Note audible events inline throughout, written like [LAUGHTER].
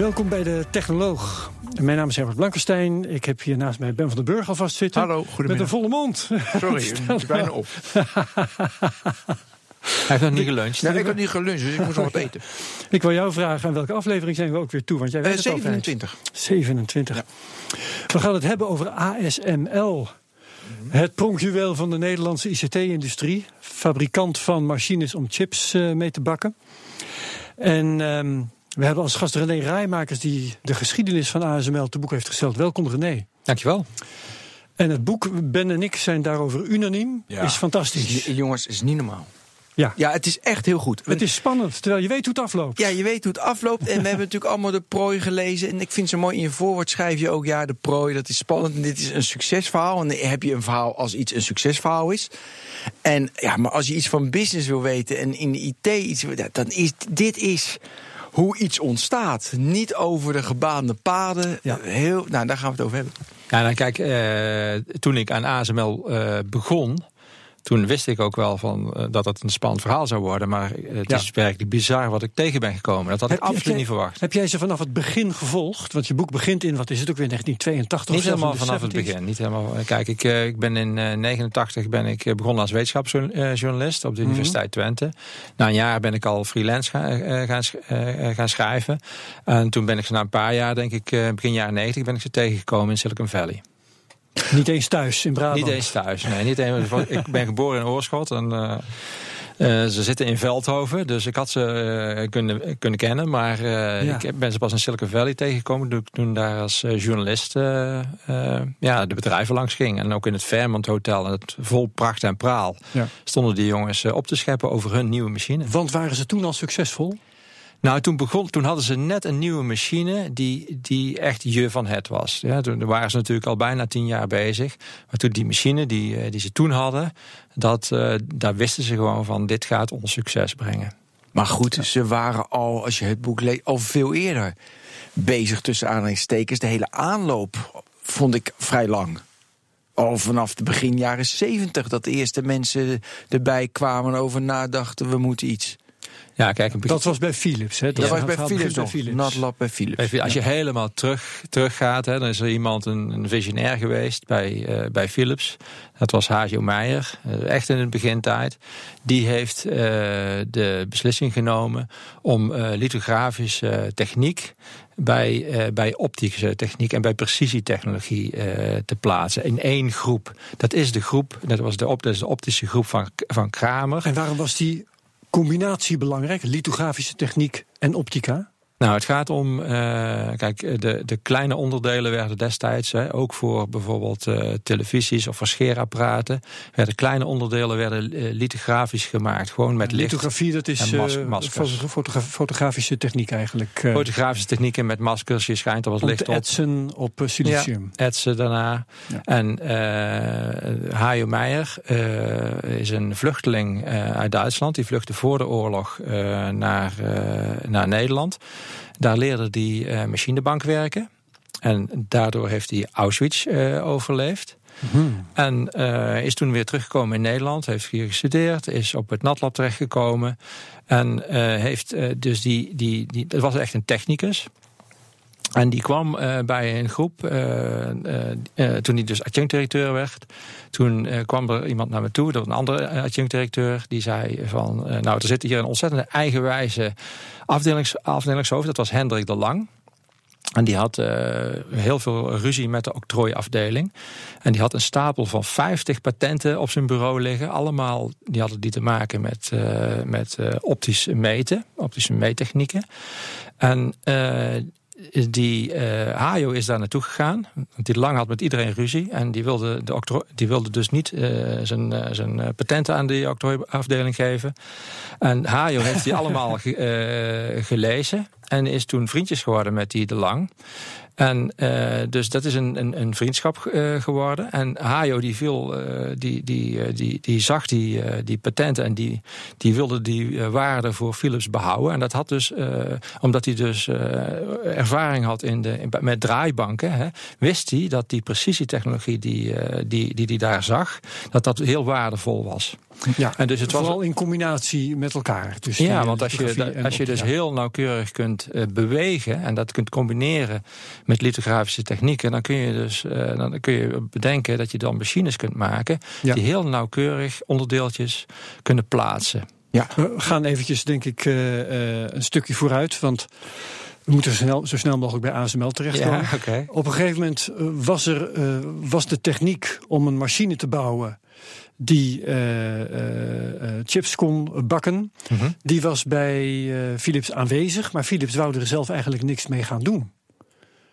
Welkom bij de Technoloog. Mijn naam is Herbert Blankenstein. Ik heb hier naast mij Ben van den Burg alvast zitten. Hallo, goedemiddag. Met een volle mond. Sorry, [LAUGHS] ik ben bijna op. Hij heeft nog niet geluncht. Nee, ik heb niet geluncht, dus ik moest nog wat eten. [LAUGHS] Ik wil jou vragen, aan welke aflevering zijn we ook weer toe? Want jij weet het altijd. 27. 27. We gaan het hebben over ASML. Het pronkjuweel van de Nederlandse ICT-industrie. Fabrikant van machines om chips eh, mee te bakken. En ehm, we hebben als gast René Rijmakers... die de geschiedenis van ASML te boek heeft gesteld. Welkom René. Dankjewel. En het boek, Ben en ik zijn daarover unaniem, Ja. is fantastisch. Is- Jongens, is niet normaal. Ja. Ja, het is echt heel goed. Het is spannend, terwijl je weet hoe het afloopt. Ja, je weet hoe het afloopt. En we [LAUGHS] hebben natuurlijk allemaal de prooi gelezen. En ik vind zo mooi in je voorwoord schrijf je ook... ja, de prooi, dat is spannend en dit is een succesverhaal. En dan heb je een verhaal als iets een succesverhaal is. En ja, maar als je iets van business wil weten... en in de IT iets wil... dan is dit is hoe iets ontstaat. Niet over de gebaande paden. Ja. Heel, nou, daar gaan we het over hebben. Ja, nou kijk, eh, toen ik aan ASML eh, begon, toen wist ik ook wel van, eh, dat het een spannend verhaal zou worden. Maar eh, het Ja. is werkelijk bizar wat ik tegen ben gekomen. Dat had ik Heb absoluut niet verwacht. Heb jij ze vanaf het begin gevolgd? Want je boek begint in, wat is het ook weer, 1982 Niet helemaal vanaf het 70s? begin. Niet helemaal, kijk, ik, eh, ik ben in eh 89 ben ik begonnen als wetenschapsjournalist op de Mhm. Universiteit Twente. Na een jaar ben ik al freelance ga- gaan, sch- gaan schrijven. En toen ben ik ze na een paar jaar, denk ik, begin jaren 90, ben ik ze tegengekomen in Silicon Valley. Niet eens thuis in Brabant. Niet eens thuis. Nee, niet eens. Ik ben geboren in Oorschot en eh, eh, ze zitten in Veldhoven. Dus ik had ze eh, kunnen, kunnen kennen. Maar Ja. ik ben ze pas in Silicon Valley tegengekomen. Toen ik toen daar als journalist ja, de bedrijven langs ging. En ook in het Fairmont Hotel. En het vol pracht en praal. Ja. Stonden die jongens op te scheppen over hun nieuwe machine. Want waren ze toen al succesvol? Nou, toen, begon, toen hadden ze net een nieuwe machine die, die echt je van het was. Ja, toen waren ze natuurlijk al bijna tien jaar bezig. Maar toen die machine die, eh, die ze toen hadden, dat, eh, daar wisten ze gewoon van, dit gaat ons succes brengen. Maar goed, ze waren al, als je het boek leest, al veel eerder bezig tussen aanhalingstekens. De hele aanloop vond ik vrij lang. Al vanaf de begin jaren zeventig dat de eerste mensen erbij kwamen en over nadachten, we moeten iets. Ja, kijk, een Dat was bij Philips. Hè? Dat was bij Philips nog. bij Natlab bij Philips. Als je helemaal terug, terug gaat, hè, dan is er iemand, een, een visionair geweest bij, eh, bij Philips. Dat was Hajo Meijer, eh, echt in het begintijd. Die heeft eh, de beslissing genomen om eh, lithografische techniek bij, eh, bij optische techniek en bij precisietechnologie eh, te plaatsen in één groep. Dat is de groep, dat was de, op, dat is de optische groep van, van Kramer. En waarom was die combinatie belangrijk? Lithografische techniek en optica? Nou, het gaat om, eh, kijk, de, de kleine onderdelen werden destijds, hè, ook voor bijvoorbeeld eh, televisies of voor scheerapparaten, werden kleine onderdelen werden eh, lithografisch gemaakt, gewoon met licht. Lithografie, dat is en mas- maskers. foto- fotogra- fotografische techniek eigenlijk. Fotografische technieken met maskers, je schijnt er wat licht op. etsen op silicium. etsen daarna. Ja. En Hajo Meijer is een vluchteling uit Duitsland. Die vluchtte voor de oorlog naar, naar Nederland. Daar leerde hij eh, machinebank werken. En daardoor heeft hij Auschwitz eh, overleefd. Mhm. En eh, is toen weer teruggekomen in Nederland. Heeft hier gestudeerd. Is op het natlab terechtgekomen. En heeft dus die, die, die. Dat was echt een technicus. En die kwam eh, bij een groep, eh, eh, toen hij dus adjunct-directeur werd. Toen kwam er iemand naar me toe, dat was een andere adjunct-directeur. Die zei van, nou er zit hier een ontzettend eigenwijze afdelings, afdelingshoofd. Dat was Hendrik de Lang. En die had heel veel ruzie met de octrooiafdeling. En die had een stapel van 50 patenten op zijn bureau liggen. Allemaal, die hadden die te maken met, eh, met eh, optisch meten, optische meettechnieken. En die eh Hajo is daar naartoe gegaan. Want die lang had met iedereen ruzie. En die wilde, de die wilde dus niet eh, zijn, eh, zijn patenten aan die octrooiafdeling geven. En Hajo heeft die [LAUGHS] allemaal ge- gelezen. En is toen vriendjes geworden met die de Lang. En uh, dus dat is een, een, een vriendschap uh, geworden. En Hayo die, viel, uh, die, die, die, die zag die, die patenten en die, die wilde die waarde voor Philips behouden. En dat had dus, omdat hij dus ervaring had in de, in, met draaibanken, hè, wist hij dat die precisietechnologie die, die, die die daar zag, dat dat heel waardevol was. Ja, en dus het vooral was, in combinatie met elkaar. Dus ja, want als je, als je dus heel nauwkeurig kunt bewegen en dat kunt combineren met lithografische technieken, dan kun je dus uh, dan kun je bedenken dat je dan machines kunt maken die heel nauwkeurig onderdeeltjes kunnen plaatsen. Ja. We gaan eventjes, denk ik, uh, uh, een stukje vooruit, want we moeten zo snel, zo snel mogelijk bij ASML terechtkomen. Ja, okay. Op een gegeven moment was, er, was de techniek om een machine te bouwen die chips kon bakken. -hmm. Die was bij Philips aanwezig, maar Philips wou er zelf eigenlijk niks mee gaan doen.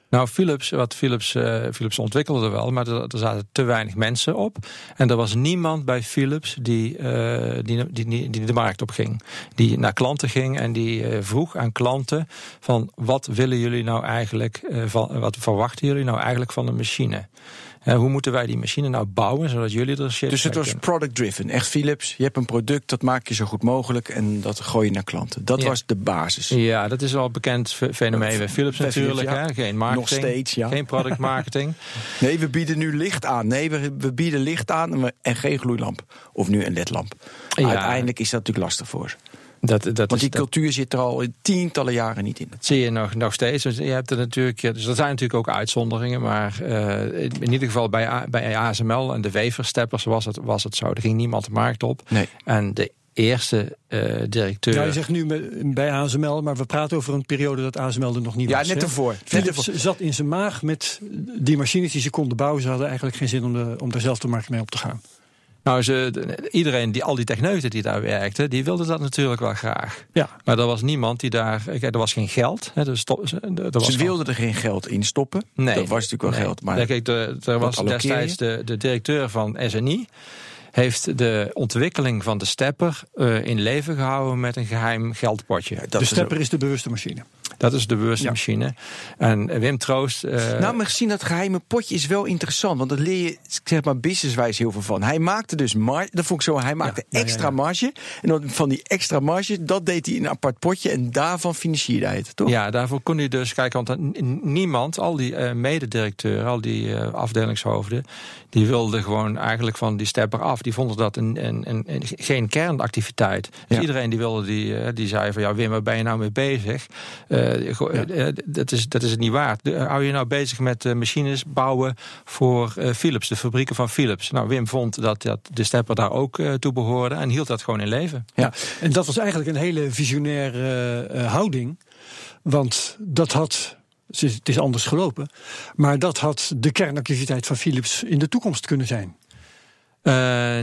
Nou, Philips, wat Philips, uh, Philips ontwikkelde wel, maar er, er, zaten te weinig mensen op. En er was niemand bij Philips die, uh, die, die, die, de markt op ging. Die naar klanten ging en die uh, vroeg aan klanten van wat willen jullie nou eigenlijk, van, wat verwachten jullie nou eigenlijk van de machine? Hoe moeten wij die machine nou bouwen, zodat jullie er shit Dus het was product-driven. Echt Philips, je hebt een product, dat maak je zo goed mogelijk... en dat gooi je naar klanten. Dat was de basis. Ja, dat is al een bekend fenomeen bij Philips natuurlijk. Philips, ja. Geen marketing, Nog steeds, ja. geen product [LAUGHS] marketing. nee, we bieden nu licht aan. Nee, we, we bieden licht aan en geen gloeilamp. Of nu een ledlamp. Ja. Uiteindelijk is dat natuurlijk lastig voor ze. Dat, dat Want die cultuur zit er al tientallen jaren niet in. Dat zie je nog, nog steeds. Dus je hebt er natuurlijk, dus er zijn natuurlijk ook uitzonderingen. Maar uh, in ieder geval bij, bij ASML en de weversteppers was het, was het zo. Er ging niemand de markt op. Nee. En de eerste uh, directeur. Ja, je zegt nu bij ASML, maar we praten over een periode dat ASML er nog niet ja, was. Ja, net ervoor. Philips zat in zijn maag met die machines die ze konden bouwen. Ze hadden eigenlijk geen zin om, de, om daar zelf de markt mee op te gaan. Nou, ze, iedereen, die, al die techneuten die daar werkten, die wilden dat natuurlijk wel graag. Ja. Maar er was niemand die daar. Kijk, er was geen geld. Hè, dus stop, er was ze wilden er geen geld in stoppen. Nee. Dat was natuurlijk wel nee. geld. Maar kijk, de, er was destijds de, de directeur van SNI heeft de ontwikkeling van de stepper uh, in leven gehouden met een geheim geldpotje. Ja, de stepper is, is de bewuste machine. Dat is de bewuste ja. machine. En Wim Troost. Uh, nou, maar gezien dat geheime potje is wel interessant. Want dat leer je, zeg maar, businesswijs heel veel van. Hij maakte dus marge. Dat vond ik zo. Hij maakte ja, extra ja, marge. En dan van die extra marge, dat deed hij in een apart potje. En daarvan financierde hij het, toch? Ja, daarvoor kon hij dus kijken. Want niemand, al die uh, mededirecteuren, al die uh, afdelingshoofden. die wilden gewoon eigenlijk van die stepper af. Die vonden dat een, een, een, een geen kernactiviteit. Dus iedereen die wilde, die, die zei van ja, Wim, waar ben je nou mee bezig? Uh, ja. dat, is, dat is het niet waard. Hou je nou bezig met machines bouwen voor Philips, de fabrieken van Philips? Nou, Wim vond dat, dat de stepper daar ook toe behoorde en hield dat gewoon in leven. Ja, en dat was eigenlijk een hele visionaire houding. Want dat had het is anders gelopen. Maar dat had de kernactiviteit van Philips in de toekomst kunnen zijn. Uh,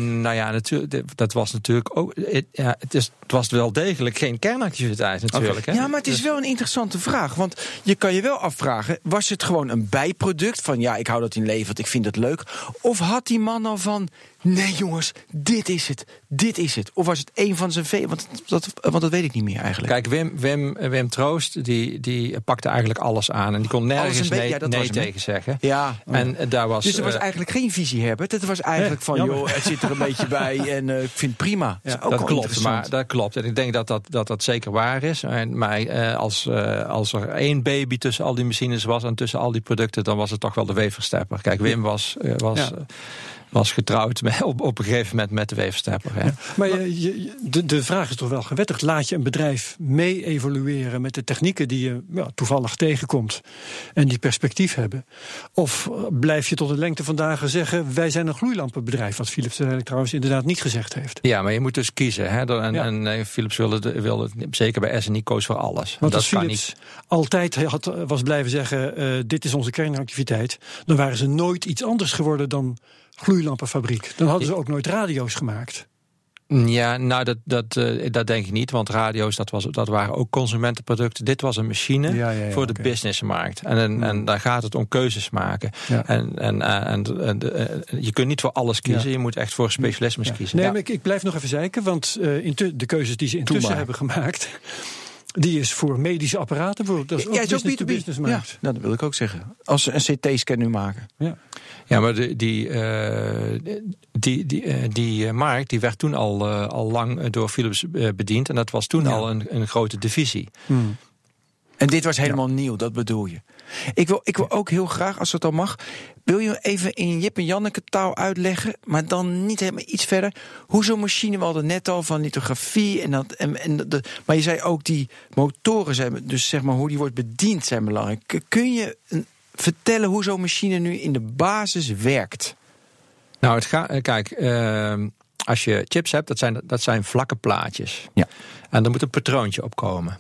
nou ja, natuurlijk, dat was natuurlijk ook. Het, ja, het, is, het was wel degelijk geen kernactiviteit, natuurlijk. Okay. Hè? Ja, maar het is wel een interessante vraag. Want je kan je wel afvragen: was het gewoon een bijproduct van ja, ik hou dat in leven, want ik vind het leuk? Of had die man al van nee jongens, dit is het, dit is het. Of was het een van zijn vele, want dat, want dat weet ik niet meer eigenlijk. Kijk, Wim, Wim, Wim Troost, die, die pakte eigenlijk alles aan. En die kon nergens nee, ja, nee tegen zeggen. Ja. En daar was, dus er was uh, eigenlijk geen visie hebben. Het was eigenlijk van, jammer. joh, het zit er een beetje bij [LAUGHS] en uh, ik vind het prima. Ja, dat, dat klopt, maar dat klopt. En ik denk dat dat, dat, dat zeker waar is. En, maar uh, als, als er één baby tussen al die machines was en tussen al die producten, dan was het toch wel de weverstepper. Kijk, Wim was... was was getrouwd met, [LAUGHS] op, op een gegeven moment met de weefstepper. Hè. Ja, maar je, je, de, de vraag is toch wel gewettigd. Laat je een bedrijf mee evolueren met de technieken die je ja, toevallig tegenkomt en die perspectief hebben? Of blijf je tot de lengte van dagen zeggen: wij zijn een gloeilampenbedrijf, wat Philips eigenlijk trouwens inderdaad niet gezegd heeft? Ja, maar je moet dus kiezen. Hè? En, ja. en eh, Philips wilde, wilde zeker bij SNI koos voor alles. Want dat als Philips niet. altijd had, was blijven zeggen: uh, dit is onze kernactiviteit, dan waren ze nooit iets anders geworden dan gloeilampenfabriek. Dan hadden ze ook nooit radio's gemaakt. Ja, nou, dat, dat, uh, dat denk ik niet. Want radio's, dat, was, dat waren ook consumentenproducten. Dit was een machine ja, ja, ja, voor okay. de businessmarkt. En, en, en, daar gaat het om keuzes maken. En, en, en, en uh, je kunt niet voor alles kiezen. Je moet echt voor specialismes kiezen. Nee, maar ik, ik, blijf nog even zeiken. Want uh, de keuzes die ze intussen hebben gemaakt... Die is voor medische apparaten, voor, dat is ook ja, het is ook business to B2B. business Ja, nou, dat wil ik ook zeggen. Als ze een CT-scan nu maken. Ja. Ja, maar de, die, eh, die, die, eh, die eh, markt die werd toen al, al lang door Philips bediend. En dat was toen Ja. al een, een grote divisie. Hmm. En dit was helemaal nieuw, dat bedoel je. Ik wil, ik wil ook heel graag, als het al mag, wil je even in Jip en Janneke taal uitleggen, maar dan niet helemaal iets verder, hoe zo'n machine, we hadden net al van lithografie en dat, en, en de, maar je zei ook die motoren zijn, dus zeg maar hoe die wordt bediend zijn belangrijk. Kun je vertellen hoe zo'n machine nu in de basis werkt? Nou, het gaat, kijk, eh, als je chips hebt, dat zijn, dat zijn vlakke plaatjes. Ja. En er moet een patroontje op komen.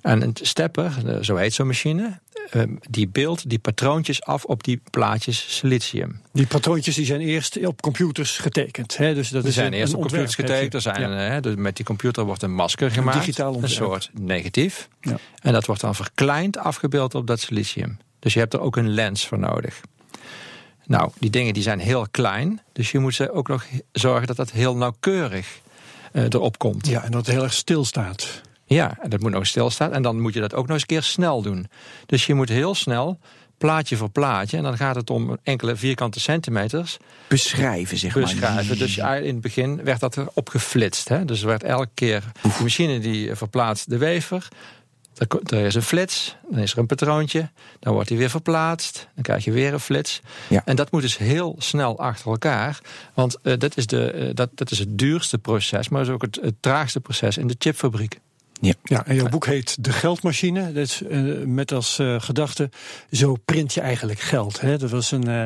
En een stepper, eh, zo heet zo'n machine, eh, die beeldt die patroontjes af op die plaatjes silicium. Die patroontjes die zijn eerst op computers getekend. Hè? Dus dat is zijn een- eerst een op computers getekend. Er zijn, Ja. eh, dus met die computer wordt een masker gemaakt. digitaal een soort negatief. Ja. En dat wordt dan verkleind afgebeeld op dat silicium. Dus je hebt er ook een lens voor nodig. Nou, die dingen die zijn heel klein. Dus je moet ze ook nog zorgen dat dat heel nauwkeurig eh, erop komt. Ja, en dat het heel erg stil staat. Ja, en dat moet nog stilstaan. En dan moet je dat ook nog eens een keer snel doen. Dus je moet heel snel, plaatje voor plaatje... en dan gaat het om enkele vierkante centimeters Beschrijven, zeg maar. beschrijven. Dus in het begin werd dat erop geflitst. Hè? Dus er werd elke keer de machine die verplaatst de wever. Er is een flits, dan is er een patroontje, dan wordt die weer verplaatst, dan krijg je weer een flits. Ja. En dat moet dus heel snel achter elkaar, want eh, dat, is de, eh, dat, dat is het duurste proces, maar is ook het, het traagste proces in de chipfabriek. Ja, en jouw boek heet De Geldmachine. Dat is, eh, met als eh, gedachte, zo print je eigenlijk geld. Hè? Dat was een eh,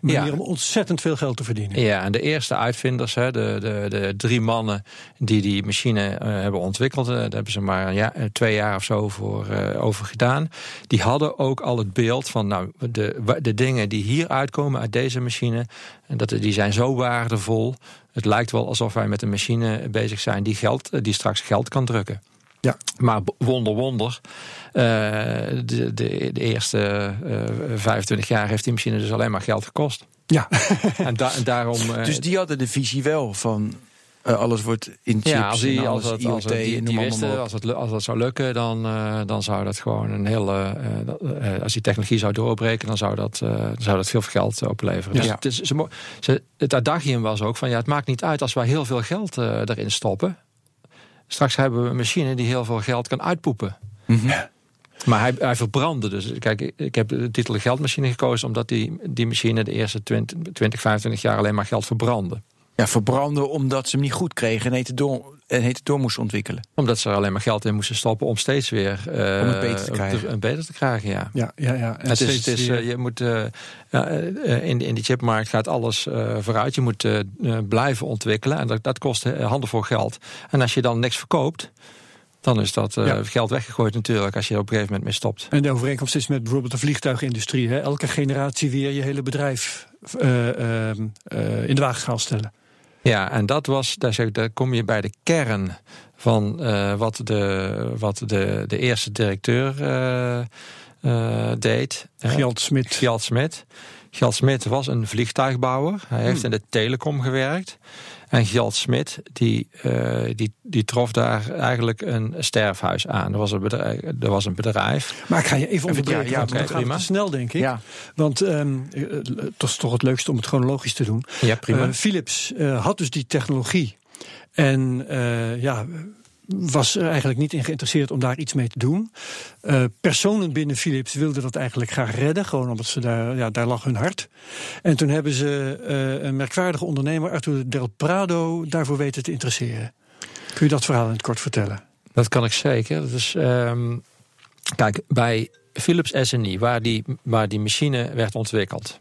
manier Ja. om ontzettend veel geld te verdienen. Ja, en de eerste uitvinders, hè, de, de, de drie mannen die die machine hebben ontwikkeld, daar hebben ze maar eh, twee jaar of zo voor, over gedaan. Die hadden ook al het beeld van, nou, de, de dingen die hier uitkomen uit deze machine, en dat, die zijn zo waardevol. Het lijkt wel alsof wij met een machine bezig zijn die, geld, die straks geld kan drukken. Ja. Maar wonder, wonder. eh, de, de, de eerste eh 25 jaar heeft die machine dus alleen maar geld gekost. Ja, En, da- en daarom. [LAUGHS] eh, Dus die hadden de visie wel van eh, alles wordt in chips ja, als, die, en als, alles het, als IoT het, die, en die noem allemaal wisten, maar op. als, het, als dat zou lukken, dan, eh, dan zou dat gewoon een hele. eh, dat- eh, als die technologie zou doorbreken, dan zou dat, eh, dan zou dat veel geld eh, opleveren. Dus Ja. het, is, ze, het adagium was ook van ja, het maakt niet uit als wij heel veel geld eh, erin stoppen. Straks hebben we een machine die heel veel geld kan uitpoepen. Mhm. Maar hij, hij verbrandde dus. Kijk, ik- ik heb de titel geldmachine gekozen omdat die, die machine de eerste 20, 20, 25 jaar alleen maar geld verbrandde. Ja, verbranden omdat ze hem niet goed kregen en heet door, en heet door moesten ontwikkelen. Omdat ze er alleen maar geld in moesten stoppen om steeds weer eh, Om het beter te krijgen. een beter te krijgen, ja. ja, ja. ja. En Het is, het is, eh, je moet, eh, ja, eh, in, in die chipmarkt gaat alles eh, vooruit. Je moet blijven ontwikkelen en dat, dat kost handen voor geld. En als je dan niks verkoopt, dan is dat eh, Ja. geld weggegooid natuurlijk als je er op een gegeven moment mee stopt. En de overeenkomst is met bijvoorbeeld de vliegtuigindustrie. Hè? Elke generatie weer je hele bedrijf eh, ehm, eh, in de waagschaal stellen. Ja, en dat was, daar, zeg, ik, daar kom je bij de kern van eh, wat, de, wat de, de eerste directeur eh, eh, deed. hè. Gjalt Smit. Gjalt Smit. Was een vliegtuigbouwer. Hij heeft in de telecom gewerkt. En Gjalt Smit, die, eh, die, die trof daar eigenlijk een sterfhuis aan. Er was een bedrijf. Er was een bedrijf. Maar ik ga je even onderbreken, ja, ja, gaat het prima. te snel, denk ik. Ja. Want ehm, eh, het is toch het leukste om het chronologisch te doen. Ja, prima. Eh, Philips eh, had dus die technologie. En eh, ja, was er eigenlijk niet in geïnteresseerd om daar iets mee te doen. Eh, personen binnen Philips wilden dat eigenlijk graag redden. Gewoon omdat ze daar, ja, daar lag hun hart. En toen hebben ze eh, een merkwaardige ondernemer, Arthur Del Prado, daarvoor weten te interesseren. Kun je dat verhaal in het kort vertellen? Dat kan ik zeker. Dat is, ehm, kijk, bij Philips SNI, waar die, waar die machine werd ontwikkeld.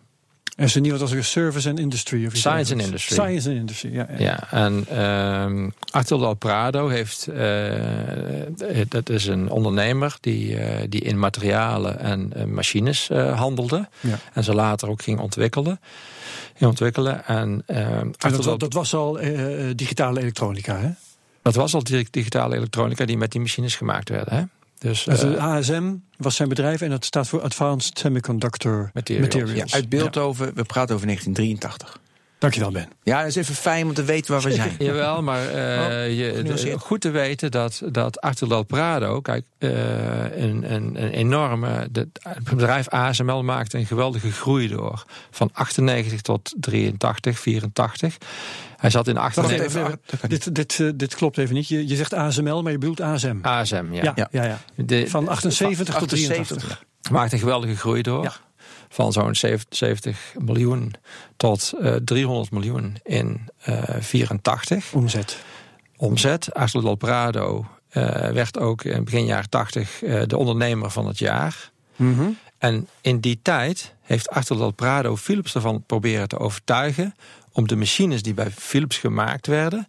En ze niet wat als een service and industry of iets Science and industry. Science and industry, ja. ja. Ja, en ehm Arthur Del Prado heeft, eh, dat is een ondernemer die, eh, die in materialen en eh, machines eh, handelde. Ja. En ze later ook ging ontwikkelen. Ging ontwikkelen. En, ehm, En dat, dat was al eh, eh, digitale elektronica, hè? dat was al di- digitale elektronica die met die machines gemaakt werden. Hè? Dus, Dus eh, de ASM was zijn bedrijf en dat staat voor Advanced Semiconductor Materials. Materials. Ja, uit Beeldhoven, we praten over 1983. Dankjewel, Ben. Ja, dat is even fijn om te weten waar we zijn. Jawel, maar eh, Oh, je, de- goed te weten dat, dat Arthur Del Prado, kijk, eh, een, een, een enorme. de- het bedrijf ASML maakte een geweldige groei door. Van 98 tot 83, 84. Hij zat in Wacht 98. even, even, dat kan niet. dit, dit, eh, dit klopt even niet. Je, je zegt ASML, maar je bedoelt ASM. ASM, ja. ja, Ja. ja. ja. De- Van 78 tot 83. maakt een geweldige groei door. Van zo'n 70 miljoen tot eh 300 miljoen in eh 84. Omzet. Omzet. Arcelor Del Prado eh, werd ook in begin jaren 80 eh, de ondernemer van het jaar. Mhm. En in die tijd heeft Arthur Del Prado Philips ervan proberen te overtuigen om de machines die bij Philips gemaakt werden,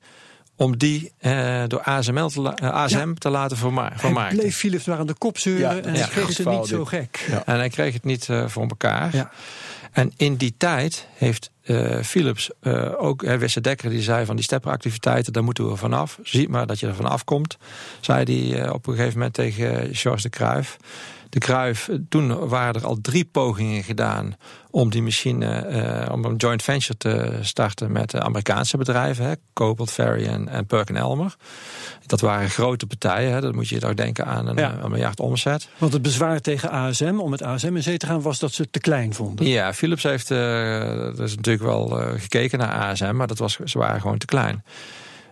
om die eh, door ASML te, la- eh, ASM te laten verma Hij bleef Philips maar aan de kop zeuren Ja, en hij is kreeg verhaal, niet zo gek. Ja. En hij kreeg het niet eh, voor elkaar. Ja. En in die tijd heeft eh, Philips uh, ook, uh, Wisse Dekker, die zei van die stepperactiviteiten, daar moeten we vanaf. Zie maar dat je er vanaf komt, zei hij uh, op een gegeven moment tegen Georges de Cruijff. De Cruijff, toen waren er al drie pogingen gedaan om die machine, uh, om een joint venture te starten met de Amerikaanse bedrijven, hè, Cobalt, Ferry en, en Perkin Elmer. Dat waren grote partijen, hè, dat moet je toch denken aan een, ja. een miljard omzet. Want het bezwaar tegen ASM, om met ASM in zee te gaan, was dat ze het te klein vonden. Ja, Philips heeft uh, is natuurlijk wel uh, gekeken naar ASM, maar dat was, ze waren gewoon te klein.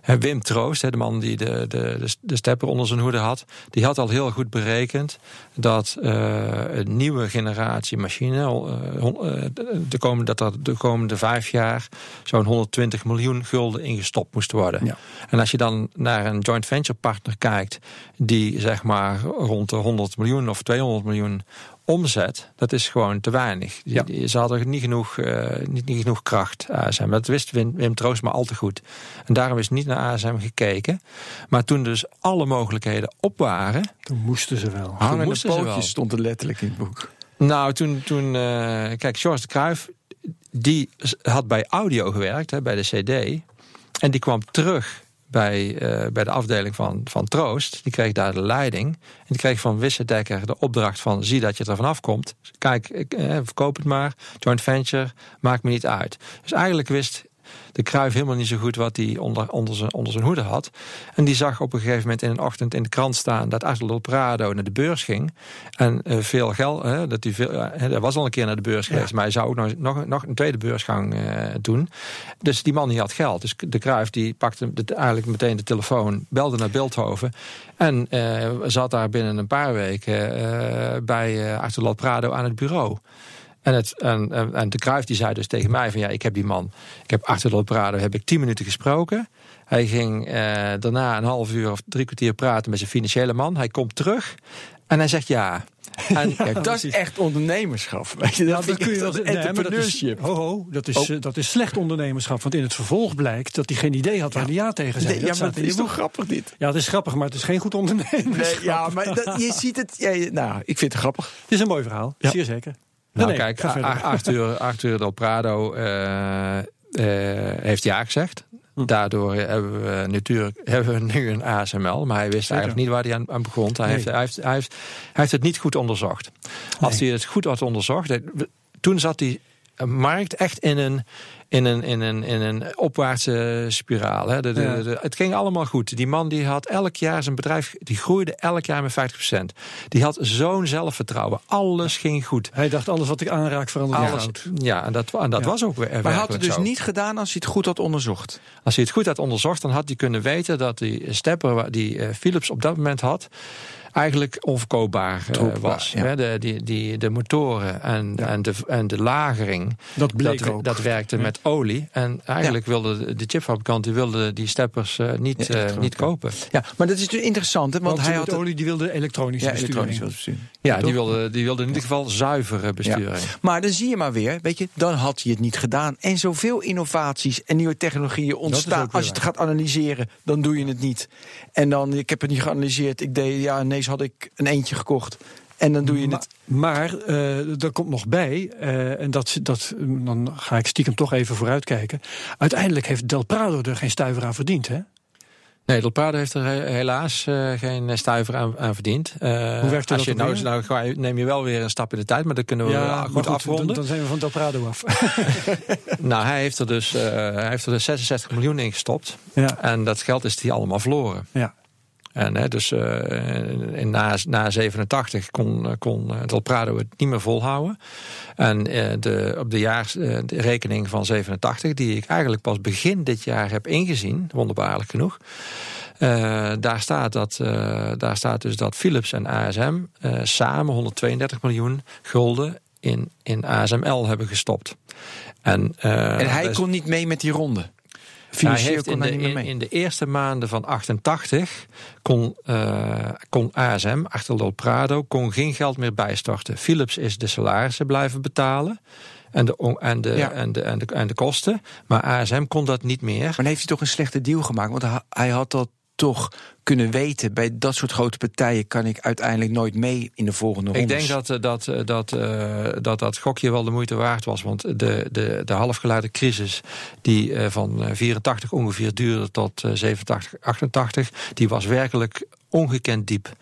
Wim Troost, de man die de, de, de stepper onder zijn hoede had, die had al heel goed berekend dat uh, een nieuwe generatie machine, uh, de komende, dat er de komende vijf jaar zo'n 120 miljoen gulden ingestopt moest worden. Ja. En als je dan naar een joint venture partner kijkt, die zeg maar rond de 100 miljoen of 200 miljoen omzet, dat is gewoon te weinig. Ja. Die, ze hadden niet genoeg, uh, niet, niet genoeg kracht, ASM. Dat wist Wim, Wim Troost maar al te goed. En daarom is niet naar ASM gekeken. Maar toen dus alle mogelijkheden op waren... Toen moesten ze wel. Hangende moesten pootjes stond er letterlijk in het boek. Nou, toen... toen uh, kijk, George de Cruijff, die had bij audio gewerkt, hè, bij de CD. En die kwam terug bij, uh, bij de afdeling van, van Troost. Die kreeg daar de leiding. En die kreeg van Wissedekker de opdracht van... zie dat je er vanaf komt. Kijk, ik, eh, verkoop het maar. Joint venture, maakt me niet uit. Dus eigenlijk wist de Kruif helemaal niet zo goed wat hij onder, onder, zijn, onder zijn hoede had. En die zag op een gegeven moment in een ochtend in de krant staan... dat Arthur Del Prado naar de beurs ging. En uh, veel geld, hè, dat hij veel, uh, hij was al een keer naar de beurs geweest... Ja. maar hij zou ook nog, nog, nog een tweede beursgang uh, doen. Dus die man die had geld. Dus de Kruif die pakte eigenlijk meteen de telefoon... belde naar Beeldhoven... en uh, zat daar binnen een paar weken uh, bij Del Prado aan het bureau... En, het, en, en de Kruijf die zei dus tegen mij van ja, ik heb die man, ik heb Arthur Del Prado, heb ik tien minuten gesproken. Hij ging uh, daarna een half uur of drie kwartier praten met zijn financiële man. Hij komt terug en hij zegt ja. [LAUGHS] En, ja, dat is echt ondernemerschap. Weet je, dat, dat kun je wel entrepreneurship. Nee, ho, ho, dat is, oh. dat is slecht ondernemerschap. Want in het vervolg blijkt dat hij geen idee had waar ja. hij ja tegen zei. Nee, ja, maar het is toch grappig dit? Ja, het is grappig, maar het is geen goed ondernemerschap. Nee, ja, maar dat, je ziet het. Ja, nou, ik vind het grappig. Het is een mooi verhaal, ja. zeer zeker. Nou, nee, kijk, Arthur, Arthur Del Prado uh, uh, heeft ja gezegd. Hm. Daardoor hebben we natuurlijk hebben we nu een ASML. Maar hij wist Zeker. eigenlijk niet waar hij aan, aan begon. Hij, nee. heeft, hij, heeft, hij, heeft, hij heeft het niet goed onderzocht. Als nee. hij het goed had onderzocht. Toen zat die markt echt in een, in een, in een, in een opwaartse spiraal. Hè. De, de, ja. de, het ging allemaal goed. Die man die had elk jaar zijn bedrijf, die groeide elk jaar met 50%. Die had zo'n zelfvertrouwen. Alles ging goed. Hij dacht, alles wat ik aanraak verandert alles. Ja, en dat, en dat ja. was ook weer Maar hij had het dus zo. niet gedaan als hij het goed had onderzocht? Als hij het goed had onderzocht, dan had hij kunnen weten dat die stepper die uh, Philips op dat moment had eigenlijk onverkoopbaar uh, was. Ja. Hè, de, die, die, de motoren en, ja. en, de, en de lagering, dat, bleek dat, ook. dat werkte ja. met olie. En eigenlijk wilde de chipfabrikant die wilde die steppers uh, niet, uh, niet kopen. Ja, maar dat is natuurlijk interessant. Hè, want, want hij had olie die wilde elektronische ja, besturing. elektronische besturing. Ja, die wilde, die wilde in ieder geval zuivere besturing. Maar dan zie je maar weer, weet je, dan had hij het niet gedaan. En zoveel innovaties en nieuwe technologieën ontstaan. Als je het gaat analyseren, dan doe je het niet. En dan, ik heb het niet geanalyseerd. Ik deed, ja, had ik een eentje gekocht. En dan doe je het. Maar uh, er komt nog bij, uh, en dat, dat, dan ga ik stiekem toch even vooruitkijken. Uiteindelijk heeft Del Prado er geen stuiver aan verdiend, hè? Nee, Del Prado heeft er helaas uh, geen stuiver aan, aan verdiend. Uh, Hoe werkt dat als je nou, nou ga je, neem je wel weer een stap in de tijd, maar dat kunnen we ja, goed, goed afronden. Dan, dan, zijn we van Del Prado af. [LAUGHS] [LAUGHS] nou, hij heeft er dus uh, hij heeft er dus 66 miljoen in gestopt. Ja. En dat geld is hij allemaal verloren. Ja. En hè, dus uh, in, na, na 87 kon, kon Del Prado het niet meer volhouden. En uh, de, op de jaarsrekening van 87, die ik eigenlijk pas begin dit jaar heb ingezien, wonderbaarlijk genoeg. Uh, daar, staat dat, daar staat dus dat Philips en ASM samen 132 miljoen gulden in, in ASML hebben gestopt. En, en hij kon niet mee met die ronde? Hij heeft in de, in, in, de eerste maanden van 88 kon, uh, kon ASM, Achterlol Prado, kon geen geld meer bijstorten. Philips is de salarissen blijven betalen. En de, en, de, ja. en, de, en, de, en de kosten. Maar ASM kon dat niet meer. Maar dan heeft hij toch een slechte deal gemaakt? Want hij had dat toch kunnen weten. Bij dat soort grote partijen kan ik uiteindelijk nooit mee in de volgende ronde. Ik denk dat dat, dat, dat dat gokje wel de moeite waard was. Want de, de, de halfgeleide crisis die van 84 ongeveer duurde tot 87, 88... die was werkelijk ongekend diep.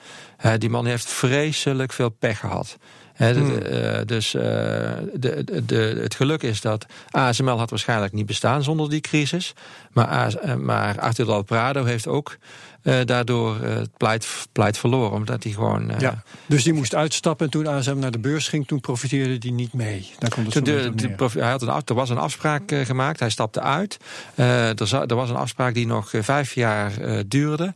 Die man heeft vreselijk veel pech gehad. He, hmm. uh, dus uh, de, de, de, het geluk is dat ASML had waarschijnlijk niet bestaan zonder die crisis. Maar, AS, maar Prado heeft ook uh, daardoor het pleit, pleit verloren. Omdat hij gewoon. ja, dus die moest uitstappen en toen ASM naar de beurs ging, toen profiteerde hij niet mee. Daar komt het de, de, de, hij had een, er was een afspraak gemaakt, hij stapte uit. er, er, was een afspraak die nog vijf jaar duurde.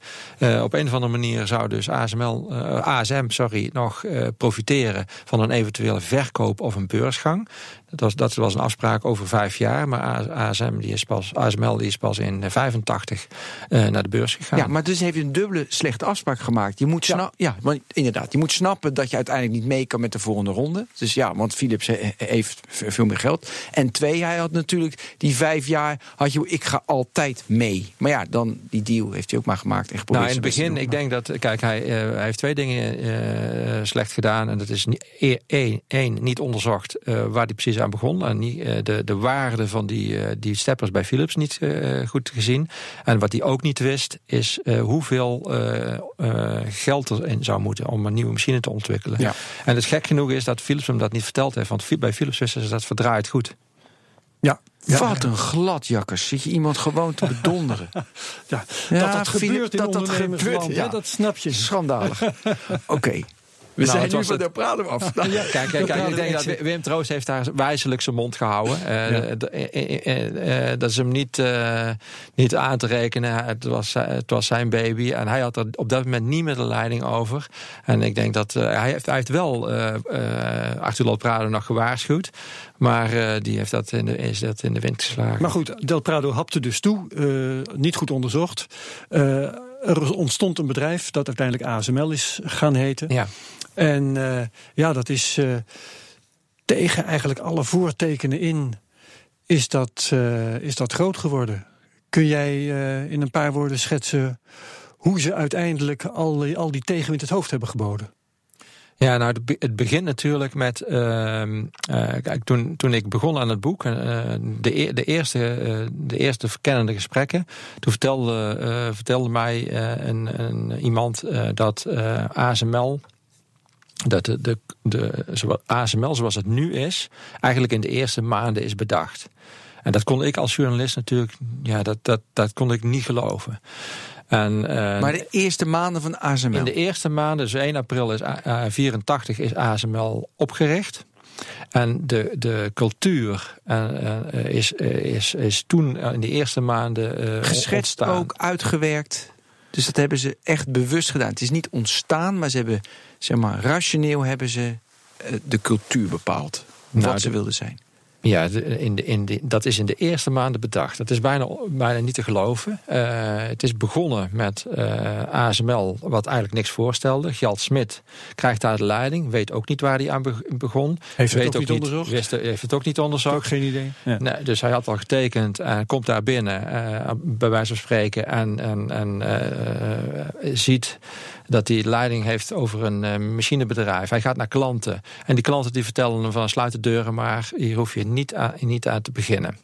op een of andere manier zou dus ASML, ASM sorry, nog profiteren van een eventuele verkoop of een beursgang. Dat was, dat was een afspraak over vijf jaar. Maar ASM, die is pas, ASML die is pas in 85 uh, naar de beurs gegaan. Ja, maar dus heeft een dubbele slechte afspraak gemaakt. Je moet, ja. ja, inderdaad, je moet snappen dat je uiteindelijk niet mee kan met de volgende ronde. Dus ja, want Philips heeft veel meer geld. En twee, hij had natuurlijk die vijf jaar, had je, ik ga altijd mee. Maar ja, dan die deal heeft hij ook maar gemaakt. En nou, in het begin, ik denk dat, kijk, hij, uh, hij heeft twee dingen uh, slecht gedaan. En dat is één, één niet onderzocht waar hij precies aan begon. En niet, uh, de, de waarde van die, uh, die steppers bij Philips niet uh, goed gezien. En wat hij ook niet wist, is hoeveel geld erin zou moeten om een nieuwe machine te ontwikkelen. Ja. En het gek genoeg is dat Philips hem dat niet verteld heeft. Want bij Philips wisten ze dat verdraaid goed. Ja, ja, Wat een gladjakkers. Zit je iemand gewoon te bedonderen? ja, [LAUGHS] ja, dat dat gebeurt in dat dat gebeurt, ja. dat snap je. Schandalig. [LAUGHS] Oké. Okay. We nou, zijn nu van de praten af. [LAUGHS] ja, kijk, kijk, kijk ik denk dat Wim Troost heeft daar wijzelijk zijn mond gehouden. Uh, ja. uh, uh, dat is hem niet, niet aan te rekenen. Het was, het was zijn baby. En hij had er op dat moment niet meer de leiding over. En ik denk dat hij, heeft, hij heeft wel Arturo Prado nog gewaarschuwd. Maar die heeft dat in de, is dat in de wind geslagen. Maar goed, Del Prado hapte dus toe. niet goed onderzocht. er ontstond een bedrijf dat uiteindelijk ASML is gaan heten. Ja. En uh, ja, dat is uh, tegen eigenlijk alle voortekenen in is dat, uh, is dat groot geworden. Kun jij in een paar woorden schetsen hoe ze uiteindelijk al, die, al die tegenwind het hoofd hebben geboden? Ja, nou, het begint natuurlijk met. Uh, kijk, toen, toen ik begon aan het boek, uh, de, de, eerste, de eerste verkennende gesprekken, toen vertelde, vertelde mij een, een, iemand dat ASML dat de, de, de ASML zoals het nu is, eigenlijk in de eerste maanden is bedacht. En dat kon ik als journalist natuurlijk, ja, dat, dat, dat kon ik niet geloven. En, uh, maar de eerste maanden van ASML? In de eerste maanden, dus 1 april is uh, 84, is ASML opgericht. En de, de cultuur uh, is, is, is toen in de eerste maanden Geschetst ontstaan. ook, uitgewerkt. Dus dat hebben ze echt bewust gedaan. Het is niet ontstaan, maar ze hebben, zeg maar, rationeel hebben ze de cultuur bepaald. Nou, wat ze wilden zijn. Ja, in de, in de, dat is in de eerste maanden bedacht. Dat is bijna, bijna niet te geloven. Uh, het is begonnen met uh, ASML, wat eigenlijk niks voorstelde. Gjalt Smit krijgt daar de leiding, weet ook niet waar hij aan begon. Heeft het ook, ook niet onderzocht? Wist, heeft het ook niet onderzocht. Ook geen idee. Ja. Nee, dus hij had al getekend en komt daar binnen, uh, bij wijze van spreken, en, en, en ziet dat hij leiding heeft over een uh, machinebedrijf. Hij gaat naar klanten. En die klanten die vertellen hem van sluit de deuren maar, hier hoef je niet aan, niet aan te beginnen.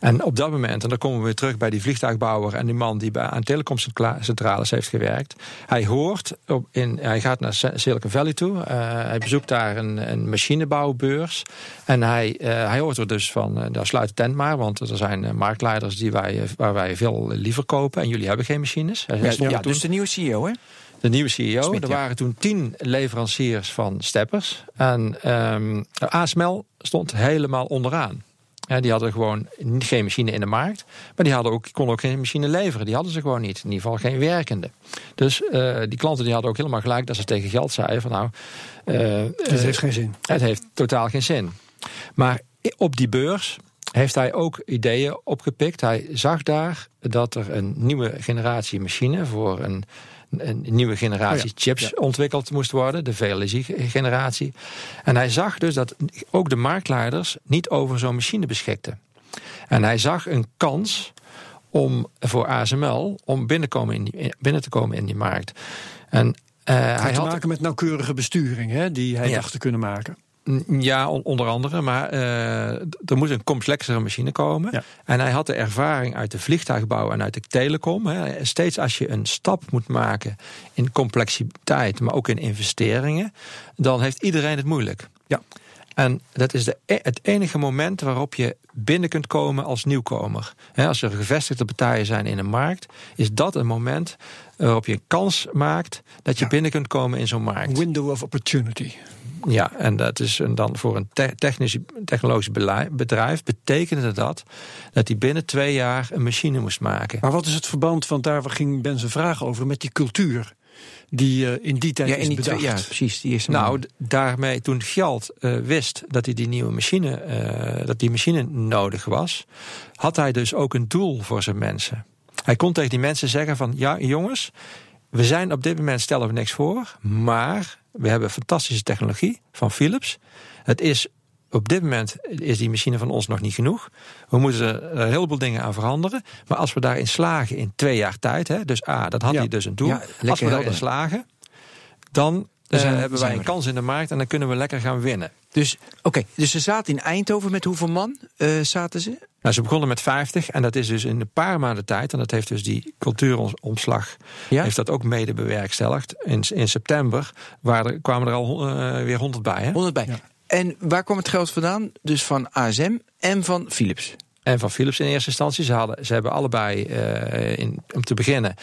En op dat moment, en dan komen we weer terug bij die vliegtuigbouwer en die man die bij, aan telecomcentrales heeft gewerkt. Hij hoort, op, in, hij gaat naar Silicon Valley toe. Eh, hij bezoekt daar een, een machinebouwbeurs. En hij, uh, hij hoort er dus van, uh, daar sluit de tent maar, want er zijn marktleiders die wij, waar wij veel liever kopen. En jullie hebben geen machines. Hij ja, ja dus de nieuwe CEO, hè? De nieuwe CEO. er waren toen tien leveranciers van steppers. En um, ASML stond helemaal onderaan. die hadden gewoon geen machine in de markt. Maar die hadden ook, konden ook geen machine leveren. Die hadden ze gewoon niet. In ieder geval geen werkende. Dus uh, die klanten die hadden ook helemaal gelijk dat ze tegen geld zeiden van nou... Uh, het heeft geen zin. Het heeft totaal geen zin. Maar op die beurs heeft hij ook ideeën opgepikt. Hij zag daar dat er een nieuwe generatie machine voor een een nieuwe generatie oh chips ontwikkeld moest worden, de VLSI-generatie. En hij zag dus dat ook de marktleiders niet over zo'n machine beschikten. En hij zag een kans om voor ASML om binnenkomen in die, binnen te komen in die markt. En uh, hij had te maken met nauwkeurige besturing, hè, die hij dacht te kunnen maken. Ja, onder andere. Maar uh, er moet een complexere machine komen. En hij had de ervaring uit de vliegtuigbouw en uit de telecom. Hè. Steeds als je een stap moet maken in complexiteit, maar ook in investeringen, dan heeft iedereen het moeilijk. Ja. En dat is de, e-, het enige moment waarop je binnen kunt komen als nieuwkomer. als er gevestigde partijen zijn in een markt, is dat een moment waarop je een kans maakt dat je binnen kunt komen in zo'n markt. Window of opportunity. Ja, en dat is dan voor een technisch, technologisch bedrijf betekende dat dat hij binnen twee jaar een machine moest maken. Maar wat is het verband, want daar ging Ben zijn vraag over, met die cultuur? die uh, in die tijd ja, is die bedacht. Ja, precies. Die is nou, daarmee toen Geld uh, wist dat hij die nieuwe machine, uh, dat die machine nodig was, had hij dus ook een doel voor zijn mensen. Hij kon tegen die mensen zeggen van, ja jongens, we zijn op dit moment stellen we niks voor, maar we hebben fantastische technologie van Philips. Het is op dit moment is die machine van ons nog niet genoeg. We moeten er een heleboel dingen aan veranderen. Maar als we daarin slagen in twee jaar tijd, hè, dus A, dat had hij dus een doel. als we daarin slagen, dan uh, hebben wij een kans in de markt en dan kunnen we lekker gaan winnen. Dus, oké, dus ze zaten in Eindhoven met hoeveel man uh, zaten ze? Nou, ze begonnen met 50 en dat is dus in een paar maanden tijd. En dat heeft dus die cultuuromslag ja? heeft dat ook mede bewerkstelligd. In, in september waren, kwamen er al uh, weer 100 bij. Hè? 100 bij. Ja. En waar kwam het geld vandaan? Dus van ASM en van Philips. En van Philips in eerste instantie. Ze, hadden, ze hebben allebei, uh, in, om te beginnen,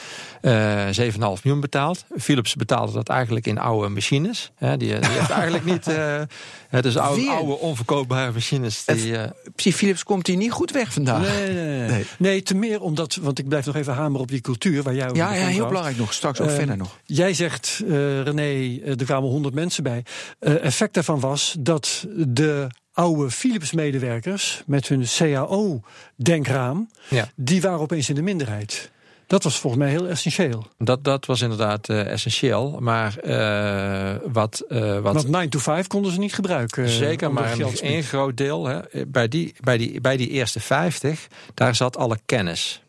uh, eh, 7,5 miljoen betaald. Philips betaalde dat eigenlijk in oude machines. Hè, die, die heeft [LAUGHS] eigenlijk niet... Uh, het is oude, oude onverkoopbare machines. Die, Philips komt hier niet goed weg vandaag. Nee, nee, nee. nee, te meer omdat... Want ik blijf nog even hameren op die cultuur waar jij Ja, ja heel belangrijk nog. Straks ook verder nog. Jij zegt, René, er kwamen 100 mensen bij. effect daarvan was dat de oude Philips-medewerkers met hun CAO-denkraam, ja. die waren opeens in de minderheid. Dat was volgens mij heel essentieel. Dat, dat was inderdaad uh, essentieel. Maar uh, wat, uh, wat. Want 9 to 5 konden ze niet gebruiken. Zeker, maar een, een groot deel. Hè, bij, die, bij, die, bij die eerste 50, daar zat alle kennis.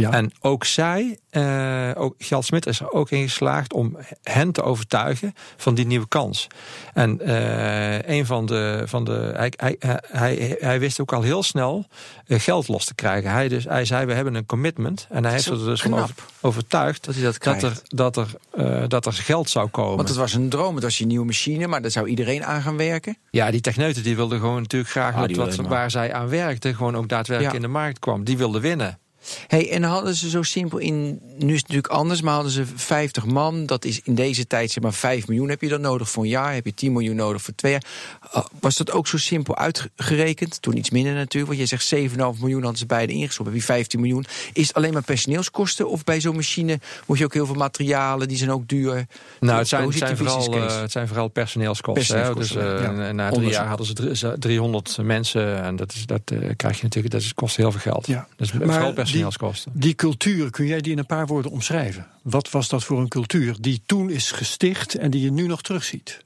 Ja. En ook zij, uh, ook Gjalt Smit is er ook in geslaagd om hen te overtuigen van die nieuwe kans. En uh, een van de. Van de hij, hij, hij, hij wist ook al heel snel uh, geld los te krijgen. Hij, dus, hij zei: We hebben een commitment. En hij heeft er dus van overtuigd dat, hij dat, dat, er, dat, er, dat er geld zou komen. Want het was een droom. Het was je nieuwe machine, maar daar zou iedereen aan gaan werken. Ja, die techneuten die wilden gewoon natuurlijk graag ah, dat wat, waar zij aan werkten, gewoon ook daadwerkelijk in de markt kwam. Die wilden winnen. Hey, en hadden ze zo simpel in. Nu is het natuurlijk anders, maar hadden ze 50 man. Dat is in deze tijd zeg maar 5 miljoen heb je dan nodig voor een jaar. Heb je 10 miljoen nodig voor twee jaar. Uh, was dat ook zo simpel uitgerekend? Toen iets minder natuurlijk. Want je zegt 7,5 miljoen hadden ze beide ingestopt. Heb je 15 miljoen. Is het alleen maar personeelskosten? Of bij zo'n machine moet je ook heel veel materialen, die zijn ook duur. Nou, het zijn, het zijn, vooral, uh, het zijn vooral personeelskosten. personeelskosten dus uh, ja. na drie jaar hadden ze 300 mensen. En dat, is, dat krijg je natuurlijk. Dat kost heel veel geld. Ja. Dus maar vooral die, die cultuur, kun jij die in een paar woorden omschrijven? Wat was dat voor een cultuur die toen is gesticht en die je nu nog terugziet?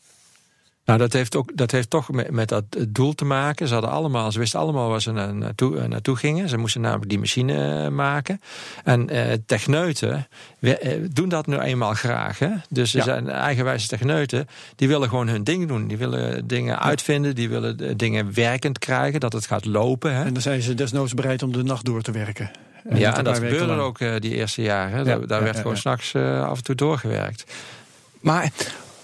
Nou, dat heeft, ook, dat heeft toch met, met dat doel te maken. Ze, hadden allemaal, ze wisten allemaal waar ze naartoe, eh, naartoe gingen. Ze moesten namelijk die machine eh, maken. En eh, techneuten we, eh, doen dat nu eenmaal graag. Hè? Dus er zijn eigenwijze techneuten, die willen gewoon hun ding doen. Die willen dingen uitvinden, die willen dingen werkend krijgen, dat het gaat lopen. Hè? En dan zijn ze desnoods bereid om de nacht door te werken. En ja, en dat gebeurde lang. ook eh, die eerste jaren. Ja, Daar, werd gewoon s'nachts eh af en toe doorgewerkt. Maar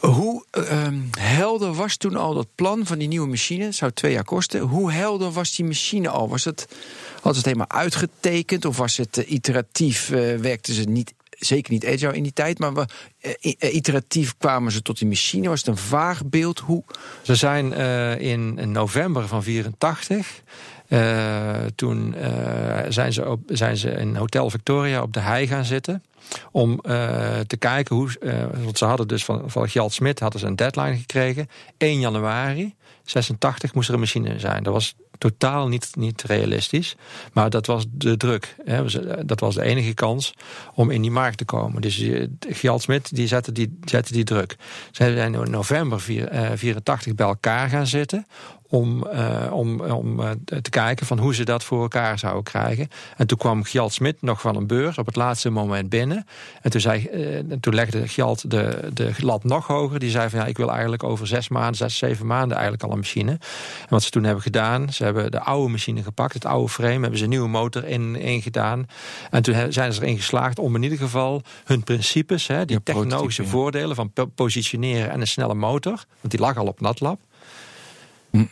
hoe ehm, helder was toen al dat plan van die nieuwe machine? Het zou twee jaar kosten. Hoe helder was die machine al? Was het, had het helemaal uitgetekend? Of was het eh, iteratief? eh, werkten ze niet, zeker niet agile in die tijd, maar we- iteratief kwamen ze tot die machine? Was het een vaag beeld? Hoe? Ze zijn in, in november van 84. Eh, toen eh, zijn, ze op, zijn ze in Hotel Victoria op de hei gaan zitten. Om eh, te kijken hoe. want ze hadden dus van, van Gjalt Smit hadden ze een deadline gekregen. 1 januari 86 moest er een machine zijn. Dat was totaal niet, niet realistisch. Maar dat was de druk. Hè. Dat was de enige kans om in die markt te komen. Dus Gjalt Smit die zette, die zette die druk. Ze zijn in november vier- eh, 84 bij elkaar gaan zitten. Om, eh, om, om eh, te kijken van hoe ze dat voor elkaar zouden krijgen. En toen kwam Gjalt Smit nog van een beurs op het laatste moment binnen. En toen, zei, eh, en toen legde Gjalt de, de lat nog hoger. Die zei van ja, ik wil eigenlijk over zes maanden, zes, zeven maanden eigenlijk al een machine. En wat ze toen hebben gedaan, ze hebben de oude machine gepakt, het oude frame, hebben ze een nieuwe motor in, in gedaan. En toen he- zijn ze erin geslaagd om in ieder geval hun principes, hè, die Ja, technologische voordelen van po- positioneren en een snelle motor, want die lag al op NatLab. Hm.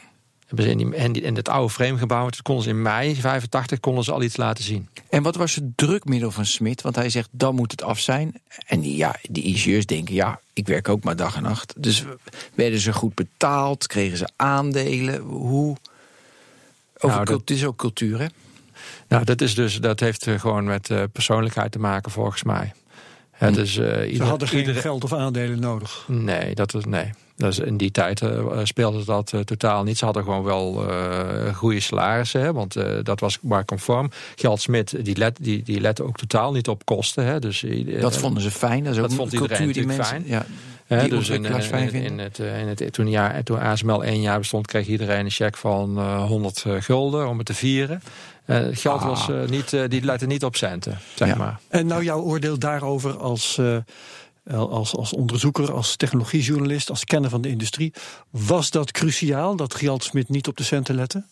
Hebben ze in, die, in, die- in het oude frame gebouwd. Toen konden ze in mei 85 konden ze al iets laten zien. En wat was het drukmiddel van Smit? Want hij zegt, dan moet het af zijn. En die, ja, die ingenieurs denken, ja, ik werk ook maar dag en nacht. Dus werden ze goed betaald? Kregen ze aandelen? Hoe? Over Nou, dat- het is ook cultuur, hè? Nou, dat, is dus, dat heeft eh, gewoon met eh, persoonlijkheid te maken, volgens mij. Het is, eh, Ze hadden geen iedere- geld of aandelen nodig. Nee, dat is, nee. Is, in die tijd eh, speelde dat eh, totaal niet. Ze hadden gewoon wel eh, goede salarissen, hè, want eh, dat was maar conform. Gjalt Smit, die let, die, die lette ook totaal niet op kosten. Hè, dus, Dat vonden ze fijn. Dat, is ook dat een vond iedereen cultuur die mensen, fijn. Ja, dus in, in, het, in het, toen, ja, toen ASML één jaar bestond, kreeg iedereen een cheque van eh 100 gulden om het te vieren. Eh, het geld Ah. was, niet, die lette niet op centen, zeg Ja. maar. En nou jouw oordeel daarover als, eh, als, als onderzoeker, als technologiejournalist, als kenner van de industrie. Was dat cruciaal dat Gjalt Smit niet op de centen lette?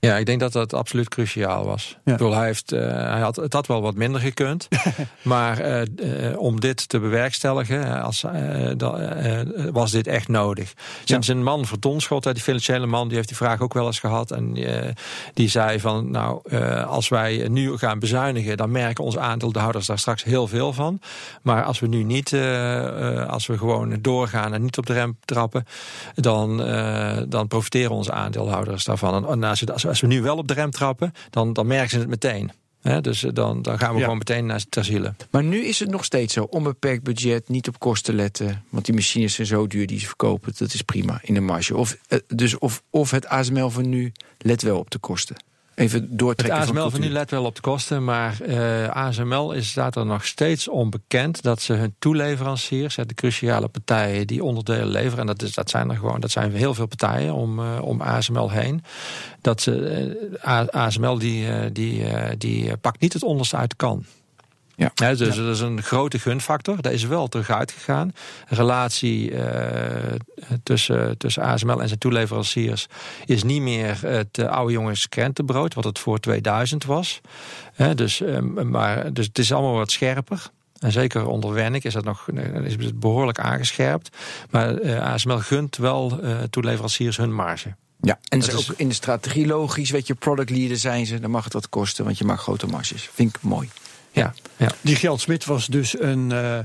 Ja, ik denk dat dat absoluut cruciaal was. Ja. Ik bedoel, hij, heeft, eh, hij had, het had wel wat minder gekund. [LAUGHS] maar eh, eh, om dit te bewerkstelligen, als, was dit echt nodig. Sinds een man Verdonschot, die financiële man, die heeft die vraag ook wel eens gehad. En die zei van, nou, als wij nu gaan bezuinigen, dan merken onze aandeelhouders daar straks heel veel van. Maar als we nu niet, als we gewoon doorgaan en niet op de rem trappen, dan, dan profiteren onze aandeelhouders daarvan. En, en als, als we nu wel op de rem trappen, dan, dan merken ze het meteen. Dus eh, dan, dan gaan we Ja. gewoon meteen naar ziele. Maar nu is het nog steeds zo. Onbeperkt budget, niet op kosten letten. Want die machines zijn zo duur die ze verkopen. Dat is prima in de marge. Of, eh, dus of, of het ASML van nu let wel op de kosten. Even Het doortrekken ASML van nu let wel op de kosten, maar eh, ASML is, staat er nog steeds onbekend dat ze hun toeleveranciers, de cruciale partijen die onderdelen leveren, en dat, is, dat zijn er gewoon, dat zijn heel veel partijen om, eh, om ASML heen, dat ze, eh, ASML die, die, die pakt niet het onderste uit de kan. Ja. Dus dat is een grote gunfactor. Daar is wel terug uitgegaan. Relatie eh, tussen, tussen ASML en zijn toeleveranciers is niet meer het oude jongens krentenbrood, wat het voor 2000 was. Hè, dus, eh, maar, dus het is allemaal wat scherper. En zeker onder Wernick is, dat nog, eh, is het behoorlijk aangescherpt. Maar eh, ASML gunt wel eh, toeleveranciers hun marge. Ja, en Dat ze is- ook in de strategie logisch. Weet je, product leader zijn ze. Dan mag het wat kosten, want je maakt grote marges. Vind ik mooi. Ja, ja. Die Gjalt Smit was dus een eh,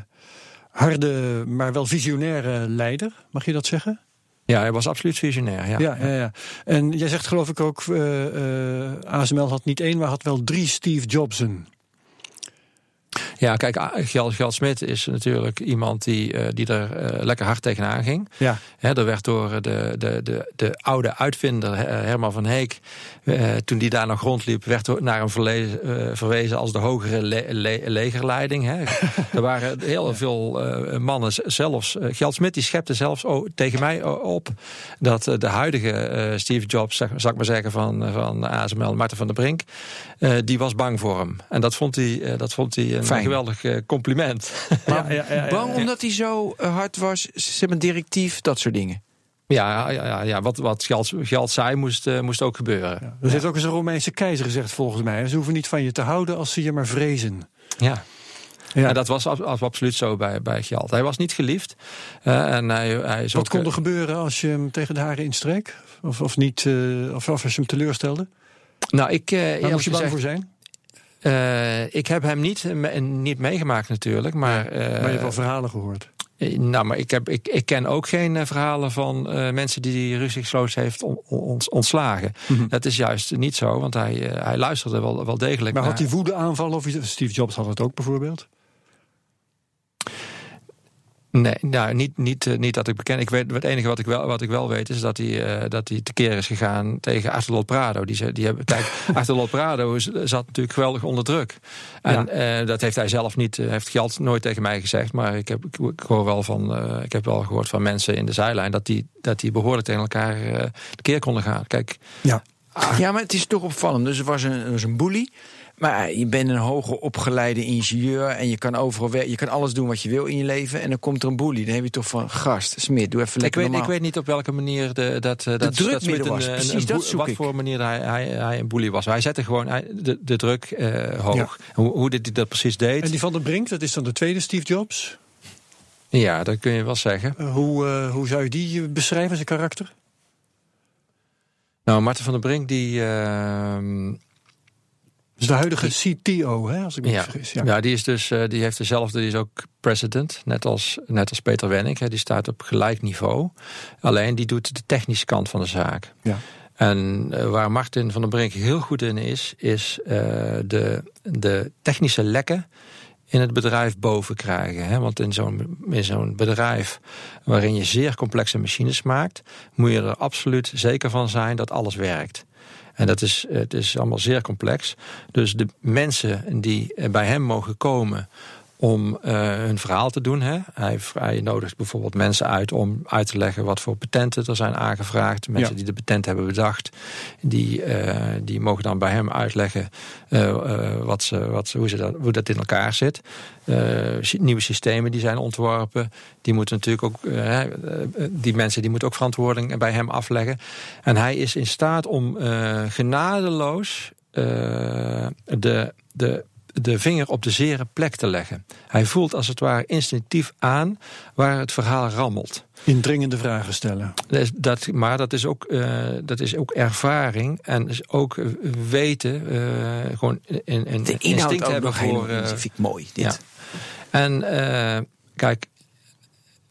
harde, maar wel visionaire leider. Mag je dat zeggen? ja hij was absoluut visionair. Ja. Ja, ja, ja. En jij zegt geloof ik ook, eh, eh, ASML had niet één, maar had wel drie Steve Jobsen. Ja, kijk, Gjalt Smit is natuurlijk iemand die, die er lekker hard tegenaan ging. Ja, Hè, er werd door de, de, de, de oude uitvinder Herman van Heek Uh, toen die daar nog rondliep, werd er naar hem verlezen, uh, verwezen als de hogere le le legerleiding. Hè. [LAUGHS] er waren heel veel uh, mannen, zelfs Geld Smit, die schepte zelfs tegen mij op dat de huidige Steve Jobs, zeg, zal ik maar zeggen, van, van ASML, Marten van der Brink, die was bang voor hem. En dat vond hij, dat vond hij een Fijn. geweldig compliment. ja, ja, ja, bang omdat hij zo hard was, ze hebben directief, dat soort dingen. Ja, ja, ja, wat, wat geld, geld zei moest, uh, moest ook gebeuren. Ja, er zit ook eens een Romeinse keizer gezegd volgens mij. Ze hoeven niet van je te houden als ze je maar vrezen. Ja. Ja. En dat was absoluut zo bij, bij Gjalt. Hij was niet geliefd. Uh, en hij, hij is Wat kon er gebeuren als je hem tegen de haren instreek? Of, of, niet, uh, of, of als je hem teleurstelde? Nou, ik, Waar moest je bang voor zijn? ik heb hem niet, niet meegemaakt natuurlijk. Maar, maar je hebt wel verhalen gehoord. Eh, nou, maar ik, heb, ik, ik ken ook geen uh, verhalen van uh, mensen die die ruzieksloos heeft on, on, ontslagen. Mm -hmm. Dat is juist niet zo, want hij, uh, hij luisterde wel, wel degelijk. Maar naar. had hij woedeaanvallen of Steve Jobs had het ook bijvoorbeeld? Nee, nou, niet, niet, uh, niet dat ik bekend. Ik weet, het enige wat ik wel, wat ik wel weet is dat hij, uh, dat hij tekeer is gegaan tegen Arthur Prado. Die, die hebben, kijk, [LAUGHS] Arthur Prado zat natuurlijk geweldig onder druk. En ja. uh, dat heeft hij zelf niet, heeft geld nooit tegen mij gezegd. Maar ik, heb, ik, ik hoor wel van, ik heb wel gehoord van mensen in de zijlijn dat die, dat die behoorlijk tegen elkaar tekeer konden gaan. Kijk, ja. ja, maar het is toch opvallend. Dus er was een, er was een bully. Maar je bent een hoger opgeleide ingenieur en je kan overal werken. Je kan alles doen wat je wil in je leven. En dan komt er een boelie. Dan heb je toch van gast, Smit, doe even lekker ik weet, ik weet niet op welke manier de, dat, de dat, druk dat Smit was. Een, Precies, een, dat zoek Wat ik. voor manier hij, hij, hij een boelie was. Hij zette gewoon hij, de, de druk uh, hoog. Ja. Hoe, hoe dit hij dat precies deed. En die van der Brink, dat is dan de tweede Steve Jobs? Ja, dat kun je wel zeggen. Uh, hoe, uh, hoe zou je die beschrijven, zijn karakter? Nou, Marten van der Brink, die... Dus de huidige CTO, hè, als ik me ja. vergis. Ja. ja, die, is dus, uh, die heeft dezelfde, die is ook president, net als, net als Peter Wenning. Hè, die staat op gelijk niveau. Alleen die doet de technische kant van de zaak. Ja. En uh, waar Martin van der Brink heel goed in is, is uh, de, de technische lekken in het bedrijf boven krijgen. Hè? Want in zo'n zo'n bedrijf waarin je zeer complexe machines maakt, moet je er absoluut zeker van zijn dat alles werkt. En dat is, het is allemaal zeer complex. Dus de mensen die bij hem mogen komen om uh, hun verhaal te doen. Hè. Hij, hij nodigt bijvoorbeeld mensen uit om uit te leggen wat voor patenten er zijn aangevraagd. Mensen ja. die de patent hebben bedacht, die, uh, die mogen dan bij hem uitleggen uh, wat ze, wat, hoe, ze dat, hoe dat in elkaar zit. nieuwe systemen die zijn ontworpen, die moeten natuurlijk ook, die mensen die moeten ook verantwoording bij hem afleggen. En hij is in staat om genadeloos de, de de vinger op de zere plek te leggen. Hij voelt als het ware instinctief aan waar het verhaal rammelt. Indringende vragen stellen. Dat, maar dat is, ook, uh, dat is ook ervaring en is ook weten, uh, gewoon een, een de instinct ook hebben nog voor. Uh, vind ik mooi. Dit. Ja. En kijk,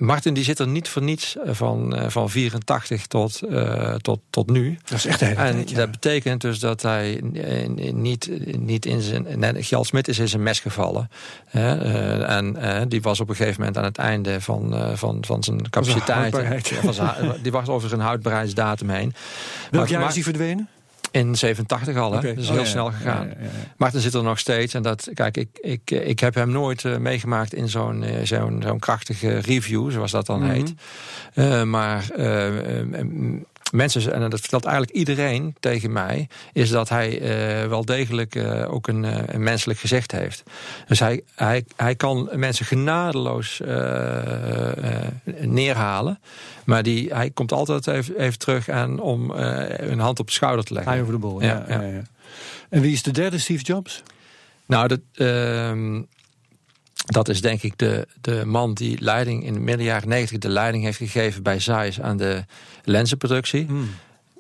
Martin die zit er niet voor niets van, uh, van 84 tot, uh, tot, tot nu. Dat is echt een En tijd, ja. dat betekent dus dat hij niet, niet in zijn... Nee, Gjalt Smit is in zijn mes gevallen. Uh, en die was op een gegeven moment aan het einde van, van, van zijn capaciteit. Ja, van zijn, [LAUGHS] die was over zijn houdbaarheidsdatum heen. Welk jaar is hij verdwenen? In 87 al, hè? Okay. Dat is oh, heel ja, snel gegaan. Ja, ja, Martin zit er nog steeds. En dat, kijk, ik, ik, ik heb hem nooit uh, meegemaakt in zo'n uh, zo'n zo'n krachtige review, zoals dat dan Mhm. heet. Uh, maar mensen, en dat vertelt eigenlijk iedereen tegen mij, is dat hij wel degelijk ook een, een, menselijk gezicht heeft. Dus hij, hij, hij kan mensen genadeloos neerhalen. Maar die, hij komt altijd even, even terug aan om een hand op de schouder te leggen. Hij over de bol, ja. ja, ja. En wie is de derde Steve Jobs? Nou, dat, uh, dat is denk ik de, de man die leiding in de midden jaren 90 de leiding heeft gegeven bij Zeiss aan de lenzenproductie. Hmm.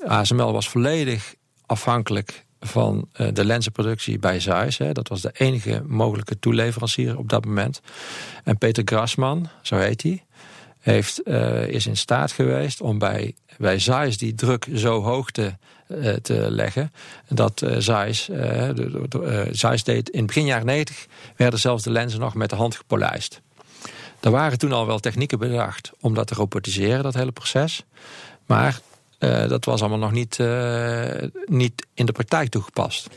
ASML was volledig afhankelijk van uh, de lenzenproductie bij Zeiss. Hè. Dat was de enige mogelijke toeleverancier op dat moment. En Peter Grasman, zo heet hij, heeft, uh, is in staat geweest om bij, bij Zeiss die druk zo hoog te, te leggen. Dat uh, Zeiss, de, de, deed in begin jaren 90 werden zelfs de lenzen nog met de hand gepolijst. Er waren toen al wel technieken bedacht om dat te robotiseren, dat hele proces. Maar eh, dat was allemaal nog niet, eh, niet in de praktijk toegepast.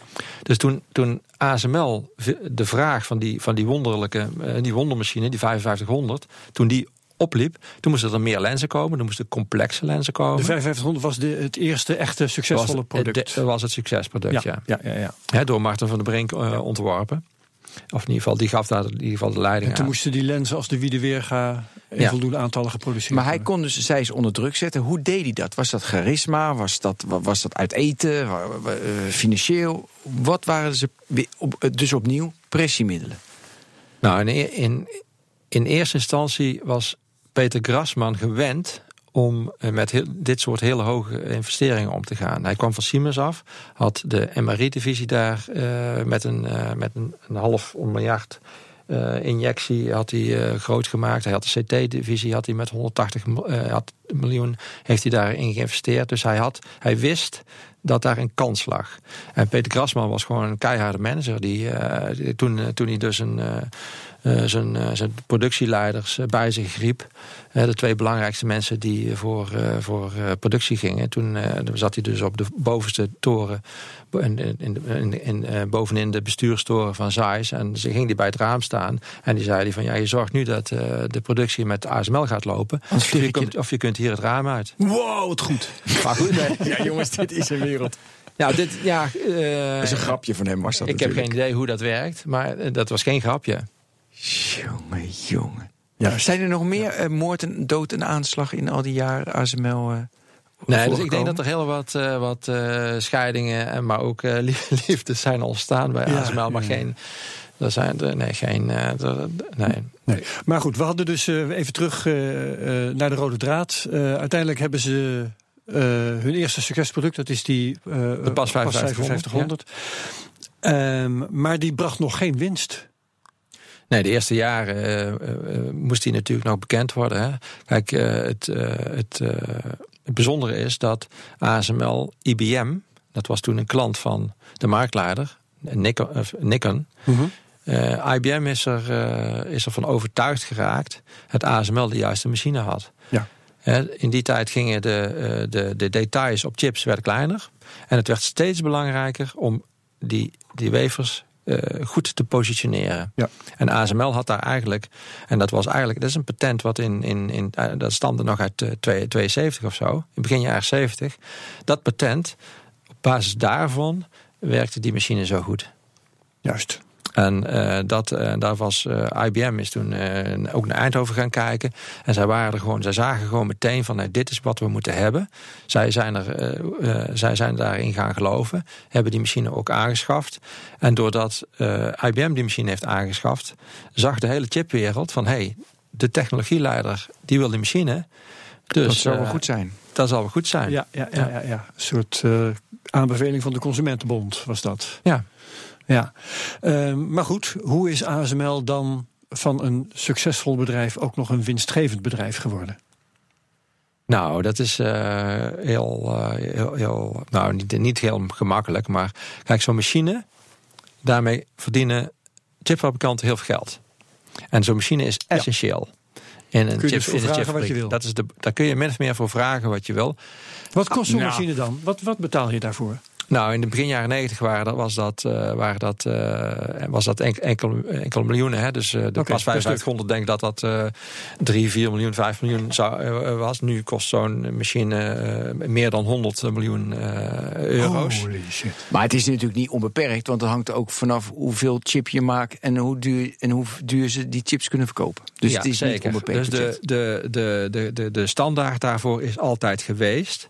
Dus toen, toen ASML de vraag van die, van die wonderlijke, eh, die wondermachine, die 5500, toen die opliep, toen moesten er meer lenzen komen, er moesten complexe lenzen komen. De 5500 was de, het eerste echte succesvolle was, product. Dat was het succesproduct, ja. ja. ja, ja, ja. door Martin van der Brink uh, ontworpen. Of in ieder geval, die gaf daar in ieder geval de leiding En toen aan. moesten die lenzen als de Wiede Weerga in Ja. voldoende aantallen geproduceerd Maar hij kon dus zij onder druk zetten. Hoe deed hij dat? Was dat charisma? Was dat, wa- was dat uit eten? Eh, financieel? Wat waren ze? weer op- eh, Dus opnieuw pressiemiddelen. Nou, in, e- in, in eerste instantie was Peter Grasman gewend om eh, met dit soort hele hoge investeringen om te gaan. Hij kwam van Siemens af, had de MRI-divisie daar eh, met, een, eh, met een, half miljard injectie had hij groot gemaakt. Hij had de CT-divisie had hij met 180 mil- eh, had miljoen heeft hij daarin geïnvesteerd. Dus hij, had, hij wist dat daar een kans lag. En Peter Grasman was gewoon een keiharde manager. Die, toen, toen hij dus een, zijn, eh, zijn productieleiders eh, bij zich riep. Eh, de twee belangrijkste mensen die voor, eh, voor eh, productie gingen. Toen eh, zat hij dus op de bovenste toren. In, in, in, in, in, eh, bovenin de bestuurstoren van Zeiss. En ze ging die bij het raam staan. En die zei die van ja, je zorgt nu dat eh, de productie met ASML gaat lopen. Of je, komt, of je kunt hier het raam uit. Wow, wat goed. Maar goed. [LAUGHS] Ja, jongens, dit is een wereld. Nou, dit, ja, eh, Dat is een grapje van hem, was dat ik heb geen idee hoe dat werkt, maar eh, dat was geen grapje. Jongen, jongen. Ja, Zijn er nog meer eh, moord en dood en aanslag in al die jaren ASML? eh, Nee, dus ik denk dat er heel wat, eh, wat eh, scheidingen, en maar ook eh, lie- [LAUGHS] liefdes zijn ontstaan bij Ja, ASML, maar ja. geen. Er zijn er, nee, geen. eh, nee. Nee. Maar goed, we hadden dus eh, even terug eh, eh, naar de rode draad. Eh, uiteindelijk hebben ze eh, hun eerste succesproduct, dat is die eh De PAS 5500, 5500. Ehm, maar die bracht nog geen winst. Nee, de eerste jaren eh, eh, moest die natuurlijk nog bekend worden. Hè. Kijk, eh, het, het, het bijzondere is dat ASML IBM, dat was toen een klant van de marktleider, Nikon. IBM is er, is er van overtuigd geraakt dat ASML de juiste machine had. Ja. In die tijd gingen de, de, de details op chips werden kleiner. En het werd steeds belangrijker om die, die wafers eh, goed te positioneren. Ja. En ASML had daar eigenlijk, en dat was eigenlijk, dat is een patent wat in, in, in eh, dat stamde nog uit 72 of zo, in begin jaren 70. Dat patent, op basis daarvan werkte die machine zo goed. Juist. En eh, dat, eh, daar was eh, IBM is toen eh, ook naar Eindhoven gaan kijken. En zij waren er gewoon, zij zagen gewoon meteen van nee, dit is wat we moeten hebben. Zij zijn, er, eh, eh, zij zijn daarin gaan geloven, hebben die machine ook aangeschaft. En doordat eh, IBM die machine heeft aangeschaft, zag de hele chipwereld van hé, hey, de technologieleider die wil die machine. Dus dat zou wel goed zijn. Dat zal wel goed zijn. Ja, ja, ja, ja, ja. een soort eh, aanbeveling van de Consumentenbond was dat. Ja. Ja. Ehm, maar goed, hoe is ASML dan van een succesvol bedrijf ook nog een winstgevend bedrijf geworden? Nou, dat is eh, heel, eh, heel, heel, nou niet, niet heel gemakkelijk, maar kijk, zo'n machine, daarmee verdienen chipfabrikanten heel veel geld. En zo'n machine is essentieel. In een Kun je dus chip, voor in een vragen wat je wil. Dat is de, daar kun je min of meer voor vragen wat je wil. Wat kost zo'n Nou. machine dan? Wat, wat betaal je daarvoor? Nou, in de begin jaren negentig waren dat, was dat, eh, waren dat, eh, was dat enkel, enkel, enkele miljoenen. Hè? Dus eh, de Oké, pas per 5500 denk dat dat eh 3, 4 miljoen, 5 miljoen zou, was. Nu kost zo'n machine eh, meer dan 100 miljoen eh, euro's. Holy shit. Maar het is natuurlijk niet onbeperkt, want het hangt ook vanaf hoeveel chip je maakt en hoe duur, en hoe duur ze die chips kunnen verkopen. Dus Ja, het is niet onbeperkt. Dus de, de, de, de, de, de standaard daarvoor is altijd geweest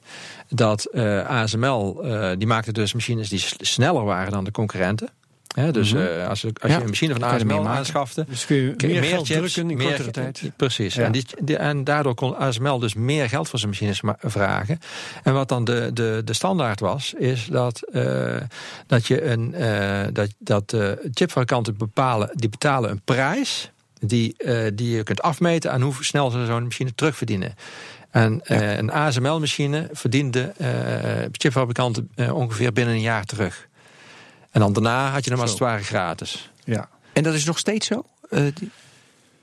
dat eh, ASML, eh, die maakte dus machines die sneller waren dan de concurrenten. Dus eh, als, je- als Ja, je een machine van ASML aanschafte, Dus kun je meer, geld chips, drukken in meer kortere tijd. Precies. Ja. En, die, die- en daardoor kon ASML dus meer geld voor zijn machines ma- vragen. En wat dan de, de, de standaard was, is dat, eh, dat, je een, eh, dat, dat de chipfabrikanten bepalen, die betalen een prijs. Die, die je kunt afmeten aan hoe snel ze zo'n machine terugverdienen. En eh, een ASML-machine verdiende eh, chipfabrikanten eh, ongeveer binnen een jaar terug. En dan daarna had je hem als het ware gratis. Ja. En dat is nog steeds zo? Die-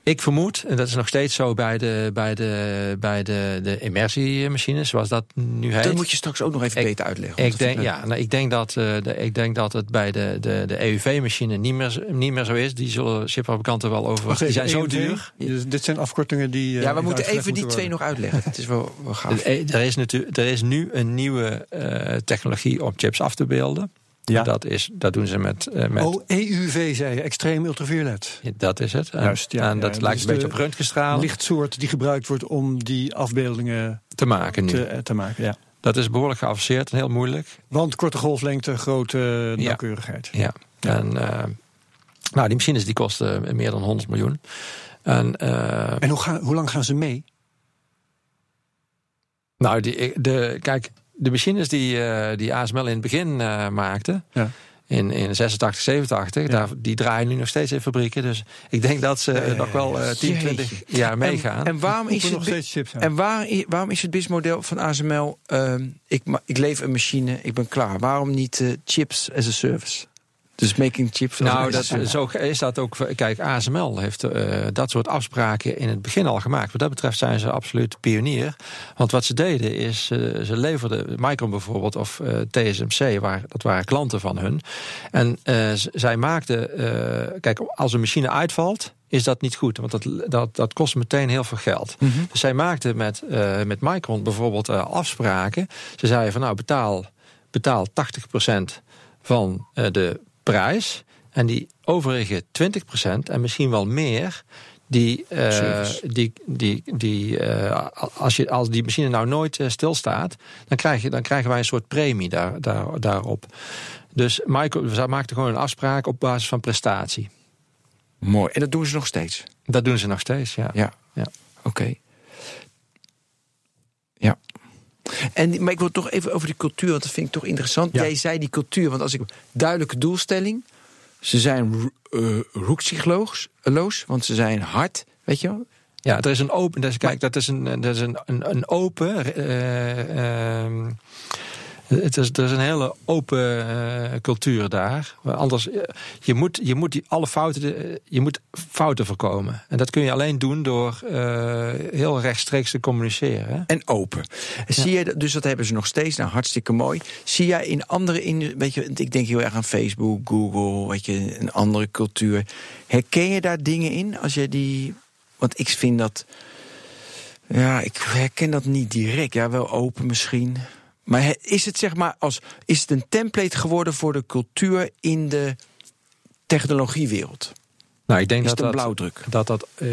Ik vermoed, en dat is nog steeds zo bij de, bij de, bij de, de immersiemachines, zoals dat nu heet. Dat moet je straks ook nog even Ik- beter uitleggen. Ik denk, ja, nou, ik, denk dat, eh, de, ik denk dat het bij de, de, de EUV-machine niet meer, niet meer zo is. Die zullen chipfabrikanten wel over. Wacht die zijn zo EUV? duur. Dus dit zijn afkortingen die. eh, Ja, we moeten even die moeten twee nog uitleggen. Het is wel, wel [LAUGHS] gaaf. Er is, natuurlijk, er is nu een nieuwe eh, technologie om chips af te beelden. Ja. Dat, is, dat doen ze met. eh, met Oh, EUV zei je, extreem ultraviolet. Dat is het. En, Juist, ja, en dat lijkt is een beetje op röntgenstraal Lichtsoort die gebruikt wordt om die afbeeldingen te maken nu. te, eh, te maken. Ja. Dat is behoorlijk geavanceerd en heel moeilijk. Want korte golflengte, grote nauwkeurigheid. Ja. En eh, nou, die machines die kosten meer dan 100 miljoen. En, En hoe, gaan, hoe lang gaan ze mee? nou, die, de, kijk, de machines die, eh, die ASML in het begin eh, maakte. Ja. In, in 86, 87, daar, die draaien nu nog steeds in fabrieken. Dus ik denk dat ze ja, nog wel eh 10, jeetje. 20 jaar meegaan. En, en waarom is nog steeds chips? En waar, waarom is het BIS-model van ASML... ehm, ik, ma- ik leef een machine, ik ben klaar. Waarom niet eh, chips as a service? Dus making chips Nou, dat, zo is dat ook. Kijk, ASML heeft eh, dat soort afspraken in het begin al gemaakt. Wat dat betreft zijn ze absoluut pionier. Want wat ze deden is, eh, ze leverden Micron bijvoorbeeld of eh, TSMC, waar, dat waren klanten van hun. En zij maakten, kijk, als een machine uitvalt, is dat niet goed. Want dat, dat, dat kost meteen heel veel geld. Dus zij maakten met, met Micron bijvoorbeeld afspraken. Ze zeiden van nou, betaal, betaal 80% van de prijs. En die overige 20% en misschien wel meer. Die, eh, die, die, die, eh, als, je, als die machine nou nooit eh, stilstaat, dan, krijg je, dan krijgen wij een soort premie daar, daar, daarop. Dus Michael, we maakten gewoon een afspraak op basis van prestatie. Mooi. En dat doen ze nog steeds. Dat doen ze nog steeds, ja. Ja. Ja. Oké. Ja. En, maar ik wil toch even over die cultuur, want dat vind ik toch interessant. Ja. Jij zei die cultuur, want als ik duidelijke doelstelling. Ze zijn uh, roekzichtloos, loos, want ze zijn hard, weet je wel? Ja, er is een open. Kijk, dat is een, dat is een, een, een open. ehm, het is, er is een hele open eh, cultuur daar. Anders, eh, je moet, je moet die alle fouten, eh, je moet fouten voorkomen. En dat kun je alleen doen door heel rechtstreeks te communiceren. hè. En open. Zie je, dus dat hebben ze nog steeds. Nou, hartstikke mooi. Zie jij in andere, in, weet je, ik denk heel erg aan Facebook, Google, weet je, een andere cultuur. Herken je daar dingen in als je die. Want ik vind dat. Ja, ik herken dat niet direct. Ja, wel open misschien. Maar is het zeg maar als. Is het een template geworden voor de cultuur in de technologiewereld? Nou, ik denk Is dat het een dat, blauwdruk? dat, dat, eh,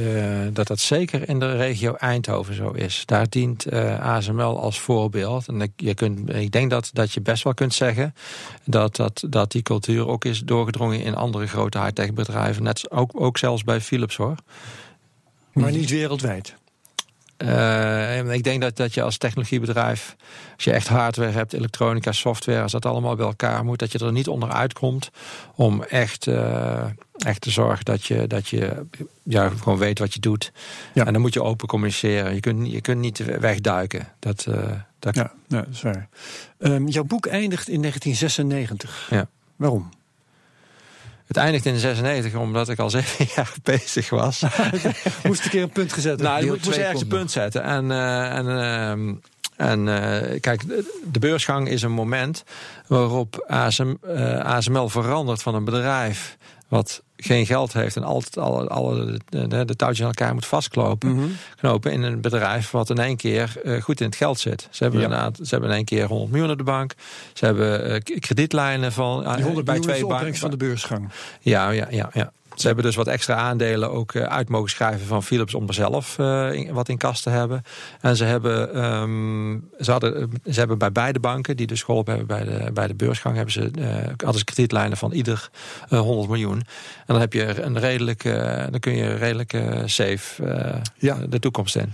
dat dat zeker in de regio Eindhoven zo is. Daar dient eh, ASML als voorbeeld. En ik, je kunt, ik denk dat, dat je best wel kunt zeggen dat, dat, dat die cultuur ook is doorgedrongen in andere grote high-tech bedrijven. Net ook, ook zelfs bij Philips hoor. Maar niet wereldwijd. En ik denk dat, dat je als technologiebedrijf, als je echt hardware hebt, elektronica, software, als dat allemaal bij elkaar moet, dat je er niet onderuit komt om echt, eh, echt te zorgen dat je, dat je ja, gewoon weet wat je doet. Ja. En dan moet je open communiceren. Je kunt, niet- je kunt niet wegduiken. Dat, eh, dat, Ja, ja dat is waar. Ehm, jouw boek eindigt in 1996. Ja. Waarom? Het eindigt in 96 omdat ik al zeven [LAUGHS] jaar bezig was. [LAUGHS] Moest een keer een punt gezet Nou, hebben. ik moest ergens een punt zetten. En, eh, en, ehm, en eh, kijk, de, beursgang is een moment waarop ASM, eh, ASML verandert van een bedrijf wat geen geld heeft en altijd alle, alle de, touwtjes aan elkaar moet vastklopen. Mhm. Knopen in een bedrijf wat in één keer eh, goed in het geld zit. Ze hebben, Ja. inderdaad, ze hebben in één keer 100 miljoen op de bank. Ze hebben kredietlijnen van Die 100 bij twee banken. van de beursgang. Ja, ja, ja, ja. Ze hebben dus wat extra aandelen ook eh, uit mogen schrijven van Philips om er zelf eh, in- wat in kast te hebben. En ze hebben, ehm, ze, hadden, ze hebben bij beide banken, die dus geholpen hebben bij de, bij de beursgang, hebben ze, eh, hadden ze kredietlijnen van ieder eh, 100 miljoen. En dan heb je een redelijk, eh, dan kun je redelijk safe Ja. de toekomst in.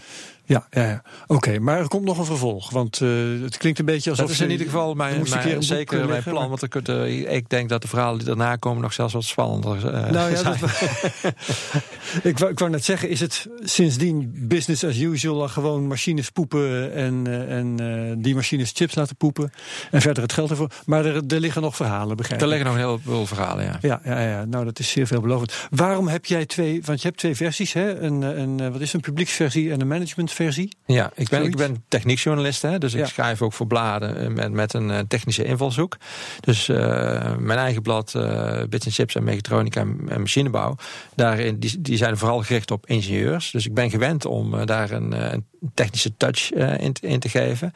Ja, ja, ja. oké. maar er komt nog een vervolg. Want uh, het klinkt een beetje alsof... Dat is in ieder geval mijn, mijn zeker mijn plan. Want kunt, uh, ik denk dat de verhalen die daarna komen nog zelfs wat spannender uh, nou, ja, dat, [LAUGHS] ik, wou, ik wou net zeggen, is het sindsdien business as usual... gewoon machines poepen en, en die machines chips laten poepen... en verder het geld ervoor. Maar er, er liggen nog verhalen, begrijp ik? Er liggen nog heel veel verhalen, ja. Ja, ja, ja. nou dat is zeer veelbelovend. Waarom heb jij twee... Want je hebt twee versies, hè? Een, een, wat is een publieksversie en een management versie. Ja, ik ben, ik ben techniekjournalist, hè, dus ik schrijf ook voor bladen eh, met, met een eh, technische invalshoek. Dus uh, mijn eigen blad, uh, Bits Chips en Mechatronica en, machinebouw, daarin, die, die zijn vooral gericht op ingenieurs. Dus ik ben gewend om uh, daar een, een, technische touch in, in, te geven.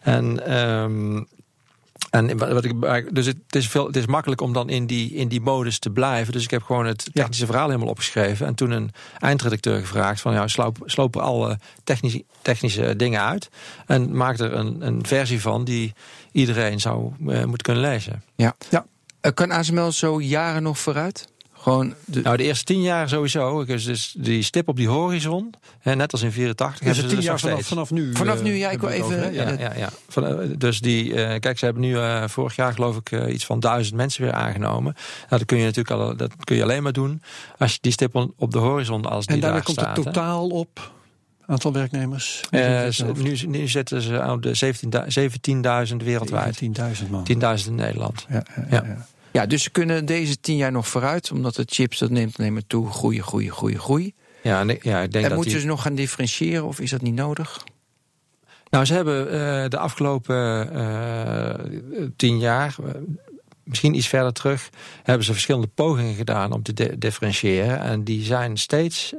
En um, en wat ik, dus het is, veel, het is makkelijk om dan in die, in die modus te blijven. Dus ik heb gewoon het technische verhaal helemaal opgeschreven. En toen een eindredacteur gevraagd van ja, sloop, sloop er alle technische, technische dingen uit. En maak er een, een versie van die iedereen zou uh, moeten kunnen lezen. Ja. ja. Uh, kan ASML zo jaren nog vooruit? Gewoon de... Nou, de eerste tien jaar sowieso. Dus, dus die stip op die horizon, hè, net als in 84. Dus tien jaar vanaf, vanaf, nu? Vanaf uh, nu, ja, ik wil even... ja, ja, ja. Van, uh, dus die, uh, kijk, ze hebben nu vorig jaar geloof ik iets van duizend mensen weer aangenomen. Nou, dat kun je natuurlijk al, dat kun je alleen maar doen als je die stip op de horizon als die En daar komt het totaal op? Aantal werknemers? nu, nu zitten ze aan de 17.000 wereldwijd. 10.000 man. 10.000 in Nederland. ja. ja. ja. Ja, dus ze kunnen deze tien jaar nog vooruit, omdat de chips, dat neemt alleen maar toe, groeien, groeien, groeien, groeien. Ja, nee, ja ik denk en dat moeten ze nog gaan differentiëren of is dat niet nodig? Nou, ze hebben uh, de afgelopen uh, tien jaar, uh, misschien iets verder terug, hebben ze verschillende pogingen gedaan om te differentiëren. En die zijn steeds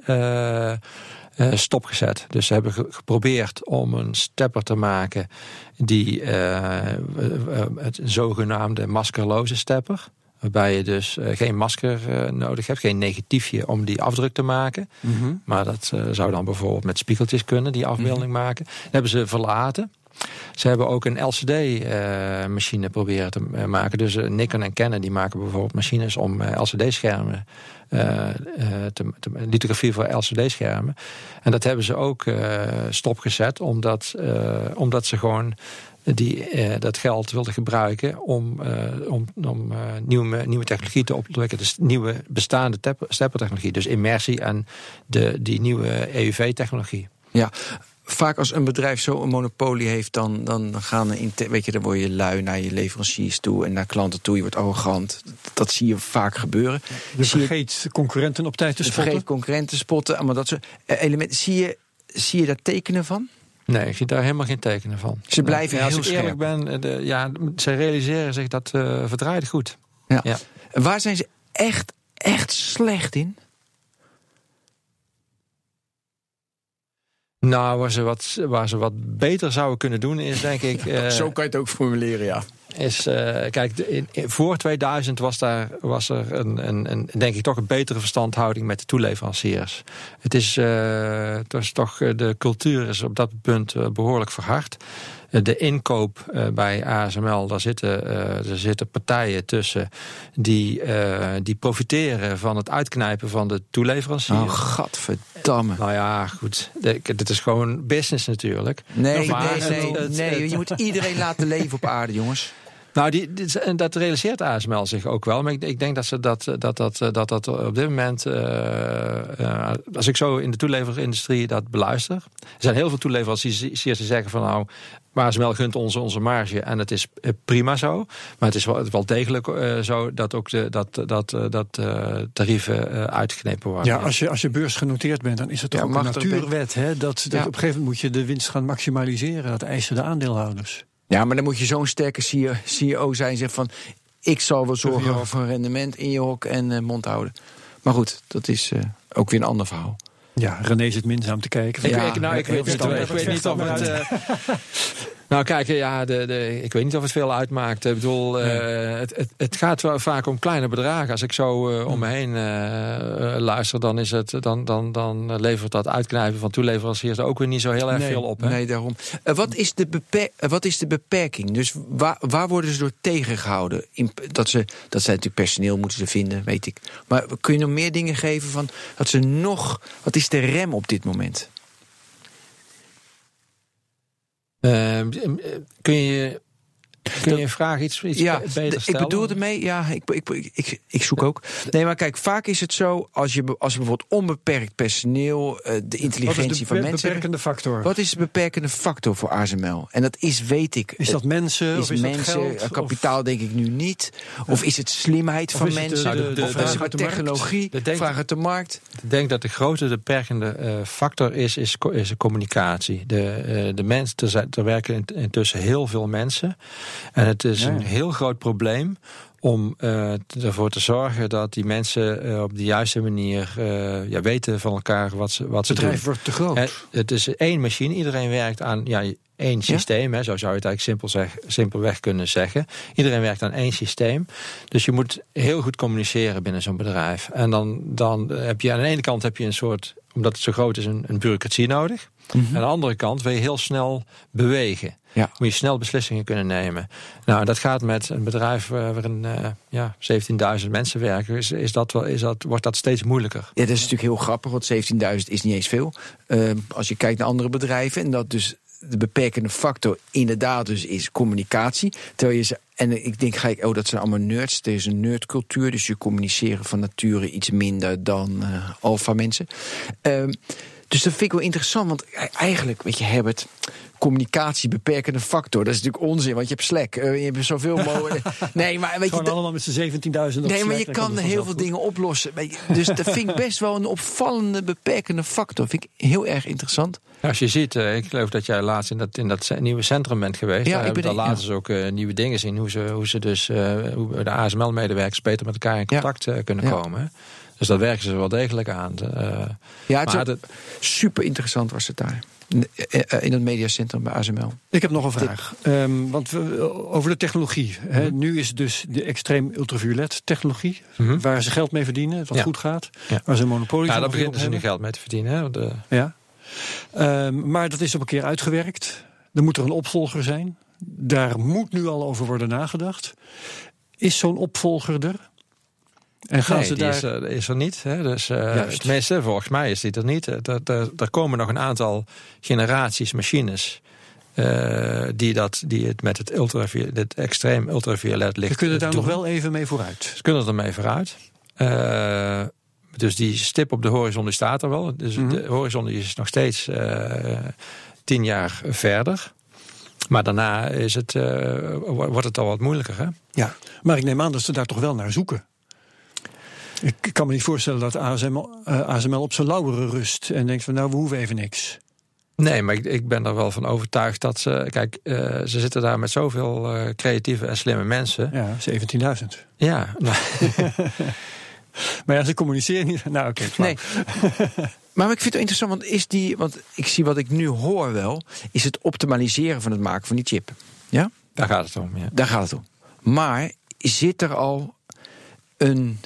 stopgezet. Dus ze hebben geprobeerd om een stepper te maken die uh, het zogenaamde maskerloze stepper. Waarbij je dus geen masker nodig hebt, geen negatiefje om die afdruk te maken. Mhm. Maar dat zou dan bijvoorbeeld met spiegeltjes kunnen, die afbeelding mhm. maken. Dat hebben ze verlaten. Ze hebben ook een LCD-machine proberen te maken. Dus Nikon en Canon die maken bijvoorbeeld machines om LCD-schermen te, te, lithografie voor LCD-schermen. En dat hebben ze ook uh, stopgezet, omdat, omdat ze gewoon die dat geld wilden gebruiken om, om, om nieuwe, nieuwe technologie te ontwikkelen. Dus nieuwe bestaande steppertechnologie. Dus immersie en de, die nieuwe EUV-technologie. Ja, vaak als een bedrijf zo een monopolie heeft, dan, dan gaan weet je, dan word je lui naar je leveranciers toe en naar klanten toe. Je wordt arrogant. Dat zie je vaak gebeuren. Je vergeet je, concurrenten op tijd te spotten. Je vergeet concurrenten spotten. Maar dat soort elementen. Zie je, zie je daar tekenen van? Nee, ik zie daar helemaal geen tekenen van. Ze blijven heel Als ik eerlijk ben, eh, de, ja, ze realiseren zich dat uh, verdraaid goed. Ja. ja. Waar zijn ze echt, echt slecht in? Nou, waar ze, wat, waar ze wat beter zouden kunnen doen is denk ik... [LAUGHS] Uh, Zo kan je het ook formuleren, ja. Is, uh, kijk, in, voor 2000 was, daar, was er een, een, een, denk ik toch een betere verstandhouding met de toeleveranciers. Het is, uh, het is toch, de cultuur is op dat punt behoorlijk verhard de inkoop uh, bij ASML, daar zitten, uh, er zitten partijen tussen die, die profiteren van het uitknijpen van de toeleverancier. Oh, gadverdamme. Nou ja, goed. Dit is gewoon business natuurlijk. Nee, maar, nee, nee, nee. Je moet iedereen laten leven op aarde, jongens. Nou, die, dat realiseert ASML zich ook wel. Maar ik, ik denk dat ze dat, dat, dat, dat, dat op dit moment. Uh, als ik zo in de toeleverindustrie dat beluister. Er zijn heel veel toeleveranciers die zeggen van nou. Maar ASML gunt onze, onze marge en het is prima zo. Maar het is wel, wel degelijk uh, zo dat ook de, dat, dat, dat uh, tarieven uitgeknepen worden. Ja, als je, als je beursgenoteerd bent, dan is het toch ja, ook een natuurwet. Hè? Dat, dat ja. op een gegeven moment moet je de winst gaan maximaliseren. Dat eisen de aandeelhouders. Ja, maar dan moet je zo'n sterke CEO zijn. Zeg van, ik zal wel zorgen voor een rendement in je hok en uh, mond houden. Maar goed, dat is uh, ook weer een ander verhaal. Ja, René zit minzaam te kijken. Ik, ja, ik, nou, ik, weet, ik weet niet of het... Nou, kijk, ja, de, de, ik weet niet of het veel uitmaakt. Ik bedoel, uh, het, het, het, gaat wel vaak om kleine bedragen. Als ik zo uh, om me heen uh, luister, dan, is het, dan, dan, dan levert dat uitknijpen van toeleveranciers ook weer niet zo heel erg nee, veel op. Hè? Nee, daarom. wat, is de wat is de beperking? Dus waar, waar worden ze door tegengehouden? In, dat, ze, dat zij natuurlijk personeel moeten ze vinden, weet ik. Maar kun je nog meer dingen geven van dat ze nog. Wat is de rem op dit moment? Kun je Kun je een vraag iets, iets ja, beter stellen? Ik bedoel ermee, ja, ik, ik, ik, ik, zoek ook. Nee, maar kijk, vaak is het zo, als je, als je bijvoorbeeld onbeperkt personeel, eh, de intelligentie van mensen... Wat is de beperkende factor? Wat is de beperkende factor voor ASML? En dat is, weet ik... Is dat mensen, is of is mensen, dat geld, kapitaal denk ik nu niet. Of is het slimheid van mensen? De, de, de, of is het technologie, de vraag uit de markt? Ik denk dat de grote beperkende factor is, is, communicatie. De, de mensen, er, er werken intussen heel veel mensen. En het is een heel groot probleem om uh, ervoor te zorgen dat die mensen uh, op de juiste manier uh, ja, weten van elkaar wat ze, wat ze doen. Het bedrijf wordt te groot. Het, het, is één machine, iedereen werkt aan ja, één systeem. Ja? Hè, zo zou je het eigenlijk simpel zeg, simpelweg kunnen zeggen. Iedereen werkt aan één systeem. Dus je moet heel goed communiceren binnen zo'n bedrijf. En dan, dan heb je aan de ene kant heb je een soort, omdat het zo groot is, een, een bureaucratie nodig. Mm -hmm. Aan de andere kant wil je heel snel bewegen. Ja. Moet je snel beslissingen kunnen nemen. Nou, dat gaat met een bedrijf waarin uh, ja, 17.000 mensen werken. Is, is dat wel, is dat, wordt dat steeds moeilijker. Ja, dat is natuurlijk heel grappig, want 17.000 is niet eens veel. Uh, als je kijkt naar andere bedrijven en dat dus de beperkende factor inderdaad dus is communicatie. Terwijl je ze, en ik denk, ga ik, oh, dat zijn allemaal nerds. Er is een nerdcultuur, dus je communiceren van nature iets minder dan uh, alfa mensen. Uh, dus dat vind ik wel interessant, want eigenlijk, weet je, Herbert, communicatie beperkende factor. Dat is natuurlijk onzin, want je hebt Slack. Uh, je hebt zoveel mogelijk. [LAUGHS] Nee, maar weet Gewoon je. allemaal met z'n 17.000 Nee, maar je kan heel veel dingen oplossen. Dus dat vind ik best wel een opvallende beperkende factor. Vind ik heel erg interessant. Als je ziet, uh, ik geloof dat jij laatst in dat, in dat nieuwe centrum bent geweest. Ja, Daar ik ben laatst ja. ook uh, nieuwe dingen zien. Hoe ze, hoe ze dus hoe de ASML-medewerkers beter met elkaar in contact ja. kunnen ja. komen. Dus dat werken ze wel degelijk aan. Uh, ja, het is super interessant was het daar. In het mediacentrum bij ASML. Ik heb nog een vraag. Um, want we, over de technologie. Mm -hmm. He, nu is het dus de extreem ultraviolet technologie. Mm -hmm. Waar ze geld mee verdienen, wat ja. goed gaat. Ja. Waar ze een monopolie Ja, daar beginnen ze nu geld mee te verdienen. Hè? De... Ja. Um, maar dat is op een keer uitgewerkt. Er moet er een opvolger zijn. Daar moet nu al over worden nagedacht. Is zo'n opvolger er? En gaan nee, ze daar... is, uh, is, er niet. Hè? Dus, uh, tenminste, volgens mij is die er niet. Er, er, er komen nog een aantal generaties machines. Uh, die, dat, die het met het, ultraviolet, het extreem ultraviolet licht. Ze kunnen daar doen. nog wel even mee vooruit. Ze kunnen er mee vooruit. dus die stip op de horizon die staat er wel. Dus mm -hmm. de horizon is nog steeds tien jaar verder. Maar daarna is het, wordt het al wat moeilijker. Hè? Ja, maar ik neem aan dat ze daar toch wel naar zoeken. Ik kan me niet voorstellen dat ASML, uh, ASML op zijn lauweren rust en denkt van nou, we hoeven even niks. Nee, maar ik, ik ben er wel van overtuigd dat ze. Kijk, uh, ze zitten daar met zoveel uh, creatieve en slimme mensen. Ja, 17.000. Ja. Nou. [LAUGHS] maar ja, ze communiceren niet. Nou, oké. Okay, nee. [LAUGHS] maar ik vind het interessant, want is die. Want ik zie wat ik nu hoor wel. Is het optimaliseren van het maken van die chip. Ja? Daar gaat het om. Ja. Daar gaat het om. Maar zit er al een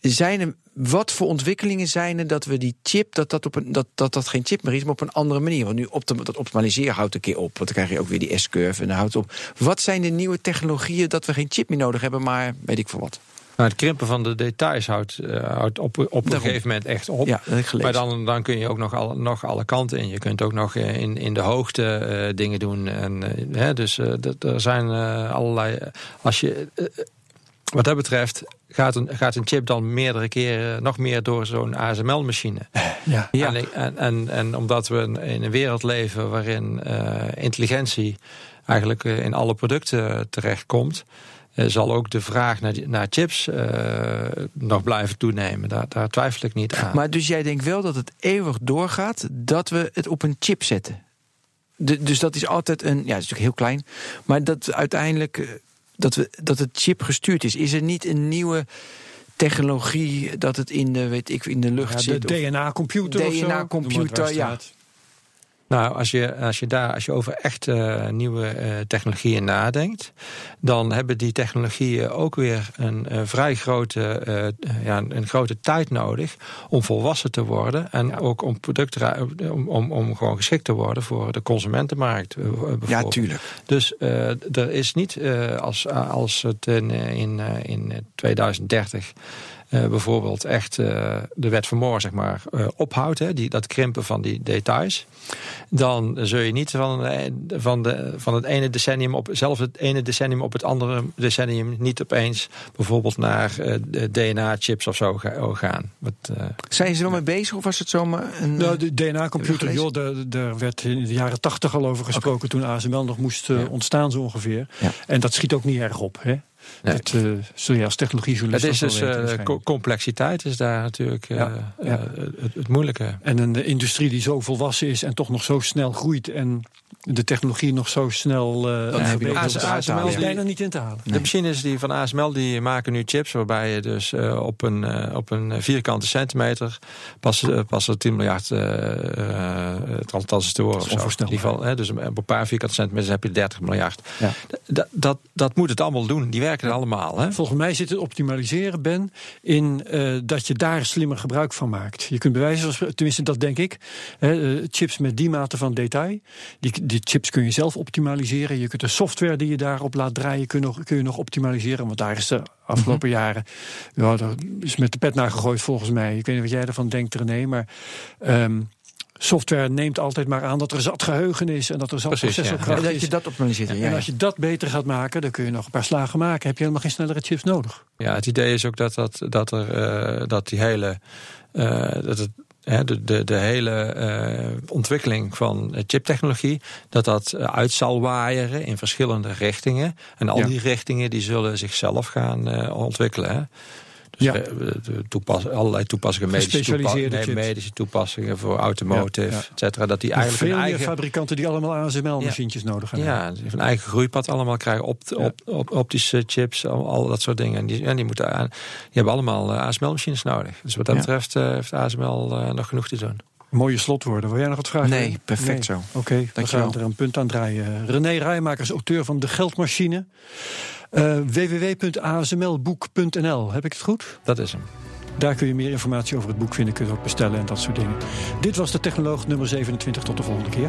zijn er, wat voor ontwikkelingen zijn er dat we die chip, dat dat, op een, dat, dat, dat geen chip meer is, maar op een andere manier? Want nu optim, dat optimaliseren houdt een keer op, want dan krijg je ook weer die S-curve en dan houdt op. Wat zijn de nieuwe technologieën dat we geen chip meer nodig hebben, maar weet ik voor wat? Nou, het krimpen van de details houdt, uh, houdt op, op een gegeven moment echt op. Ja, maar dan, dan kun je ook nog, al, nog alle kanten in. Je kunt ook nog in, in de hoogte uh, dingen doen. En, uh, hè, dus er zijn allerlei. Als je wat dat betreft gaat een, gaat een chip dan meerdere keren nog meer door zo'n ASML-machine. Ja. ja. En, en, en, omdat we in een wereld leven waarin uh, intelligentie eigenlijk uh, in alle producten terechtkomt. Uh, zal ook de vraag naar, die, naar chips nog blijven toenemen. Daar, daar, twijfel ik niet aan. Maar dus jij denkt wel dat het eeuwig doorgaat dat we het op een chip zetten? De, dus dat is altijd een. Ja, het is natuurlijk heel klein. Maar dat uiteindelijk dat, we, dat het chip gestuurd is. Is er niet een nieuwe technologie dat het in de, weet ik, in de lucht ja, zit? De DNA-computer DNA-computer, ja. Nou, als je, als je daar als je over echt uh, nieuwe uh, technologieën nadenkt, dan hebben die technologieën ook weer een uh, vrij grote, ja, een grote tijd nodig om volwassen te worden en ja. ook om producten om, om, om gewoon geschikt te worden voor de consumentenmarkt. Ja, tuurlijk. Dus er is niet als, als het in, in, in 2030 uh, bijvoorbeeld echt uh, de wet van Moore zeg maar, uh, ophoudt, hè, die, dat krimpen van die details, dan zul je niet van, van, de, van het ene decennium op zelfs het ene decennium op het andere decennium niet opeens bijvoorbeeld naar DNA-chips of zo gaan. Wat, Zijn ze er mee bezig of was het zomaar een. Nou, de DNA-computer, joh, daar, daar, werd in de jaren tachtig al over gesproken okay. toen ASML nog moest ja. ontstaan, zo ongeveer. Ja. En dat schiet ook niet erg op. Hè? Nee. Dat uh, zul je als technologiejournalist Het is dus uh, complexiteit is daar natuurlijk ja, ja. Het, het, moeilijke. En een industrie die zo volwassen is en toch nog zo snel groeit en de technologie nog zo snel uh, ja. ASML is bijna niet in te halen. Nee. De machines die van ASML die maken nu chips waarbij je dus uh, op, een, uh, op een vierkante centimeter passen, passen 10 miljard transistoren. In ieder geval, hè, dus op een paar vierkante centimeter heb je 30 miljard. Ja. Dat, dat, dat moet het allemaal doen. Die werken er allemaal. Hè? Volgens mij zit het optimaliseren, Ben, in dat je daar slimmer gebruik van maakt. Je kunt bewijzen, tenminste dat denk ik, hè, chips met die mate van detail, die die chips kun je zelf optimaliseren. Je kunt de software die je daarop laat draaien, kun je nog, kun je nog optimaliseren. Want daar is de afgelopen mm -hmm. jaren. Ja, daar is met de pet naar gegooid volgens mij. Ik weet niet wat jij ervan denkt, René. Maar um, software neemt altijd maar aan dat er zat geheugen is en dat er zat processorkracht ja. Dat je dat optimaliseert. Ja, en als je dat beter gaat maken, dan kun je nog een paar slagen maken. Heb je helemaal geen snellere chips nodig. Ja, het idee is ook dat, dat, dat, er, uh, dat die hele. Uh, dat het de, de, de hele uh, ontwikkeling van chiptechnologie, dat dat uit zal waaieren in verschillende richtingen. En al ja. die richtingen die zullen zichzelf gaan uh, ontwikkelen. Hè. Dus ja. toepas, allerlei toepassingen, medische, toepa nee, medische toepassingen voor automotive, ja, ja. et cetera. Dat die eigenlijk veel eigen... fabrikanten die allemaal ASML-machientjes nodig hebben. Ja, die een eigen groeipad allemaal krijgen, op, op, op, optische chips, al, al, dat soort dingen. En die, en die, moeten aan, die hebben allemaal uh, ASML-machines nodig. Dus wat dat betreft uh, heeft ASML uh, nog genoeg te doen. Mooie slotwoorden. Wil jij nog wat vragen? Nee, perfect nee. zo. Oké, okay, we gaan er een punt aan draaien. René Rijmakers, auteur van De Geldmachine. Uh, www.asmlboek.nl, heb ik het goed? Dat is hem. Daar kun je meer informatie over het boek vinden, kun je ook bestellen en dat soort dingen. Dit was de Technoloog nummer 27. Tot de volgende keer.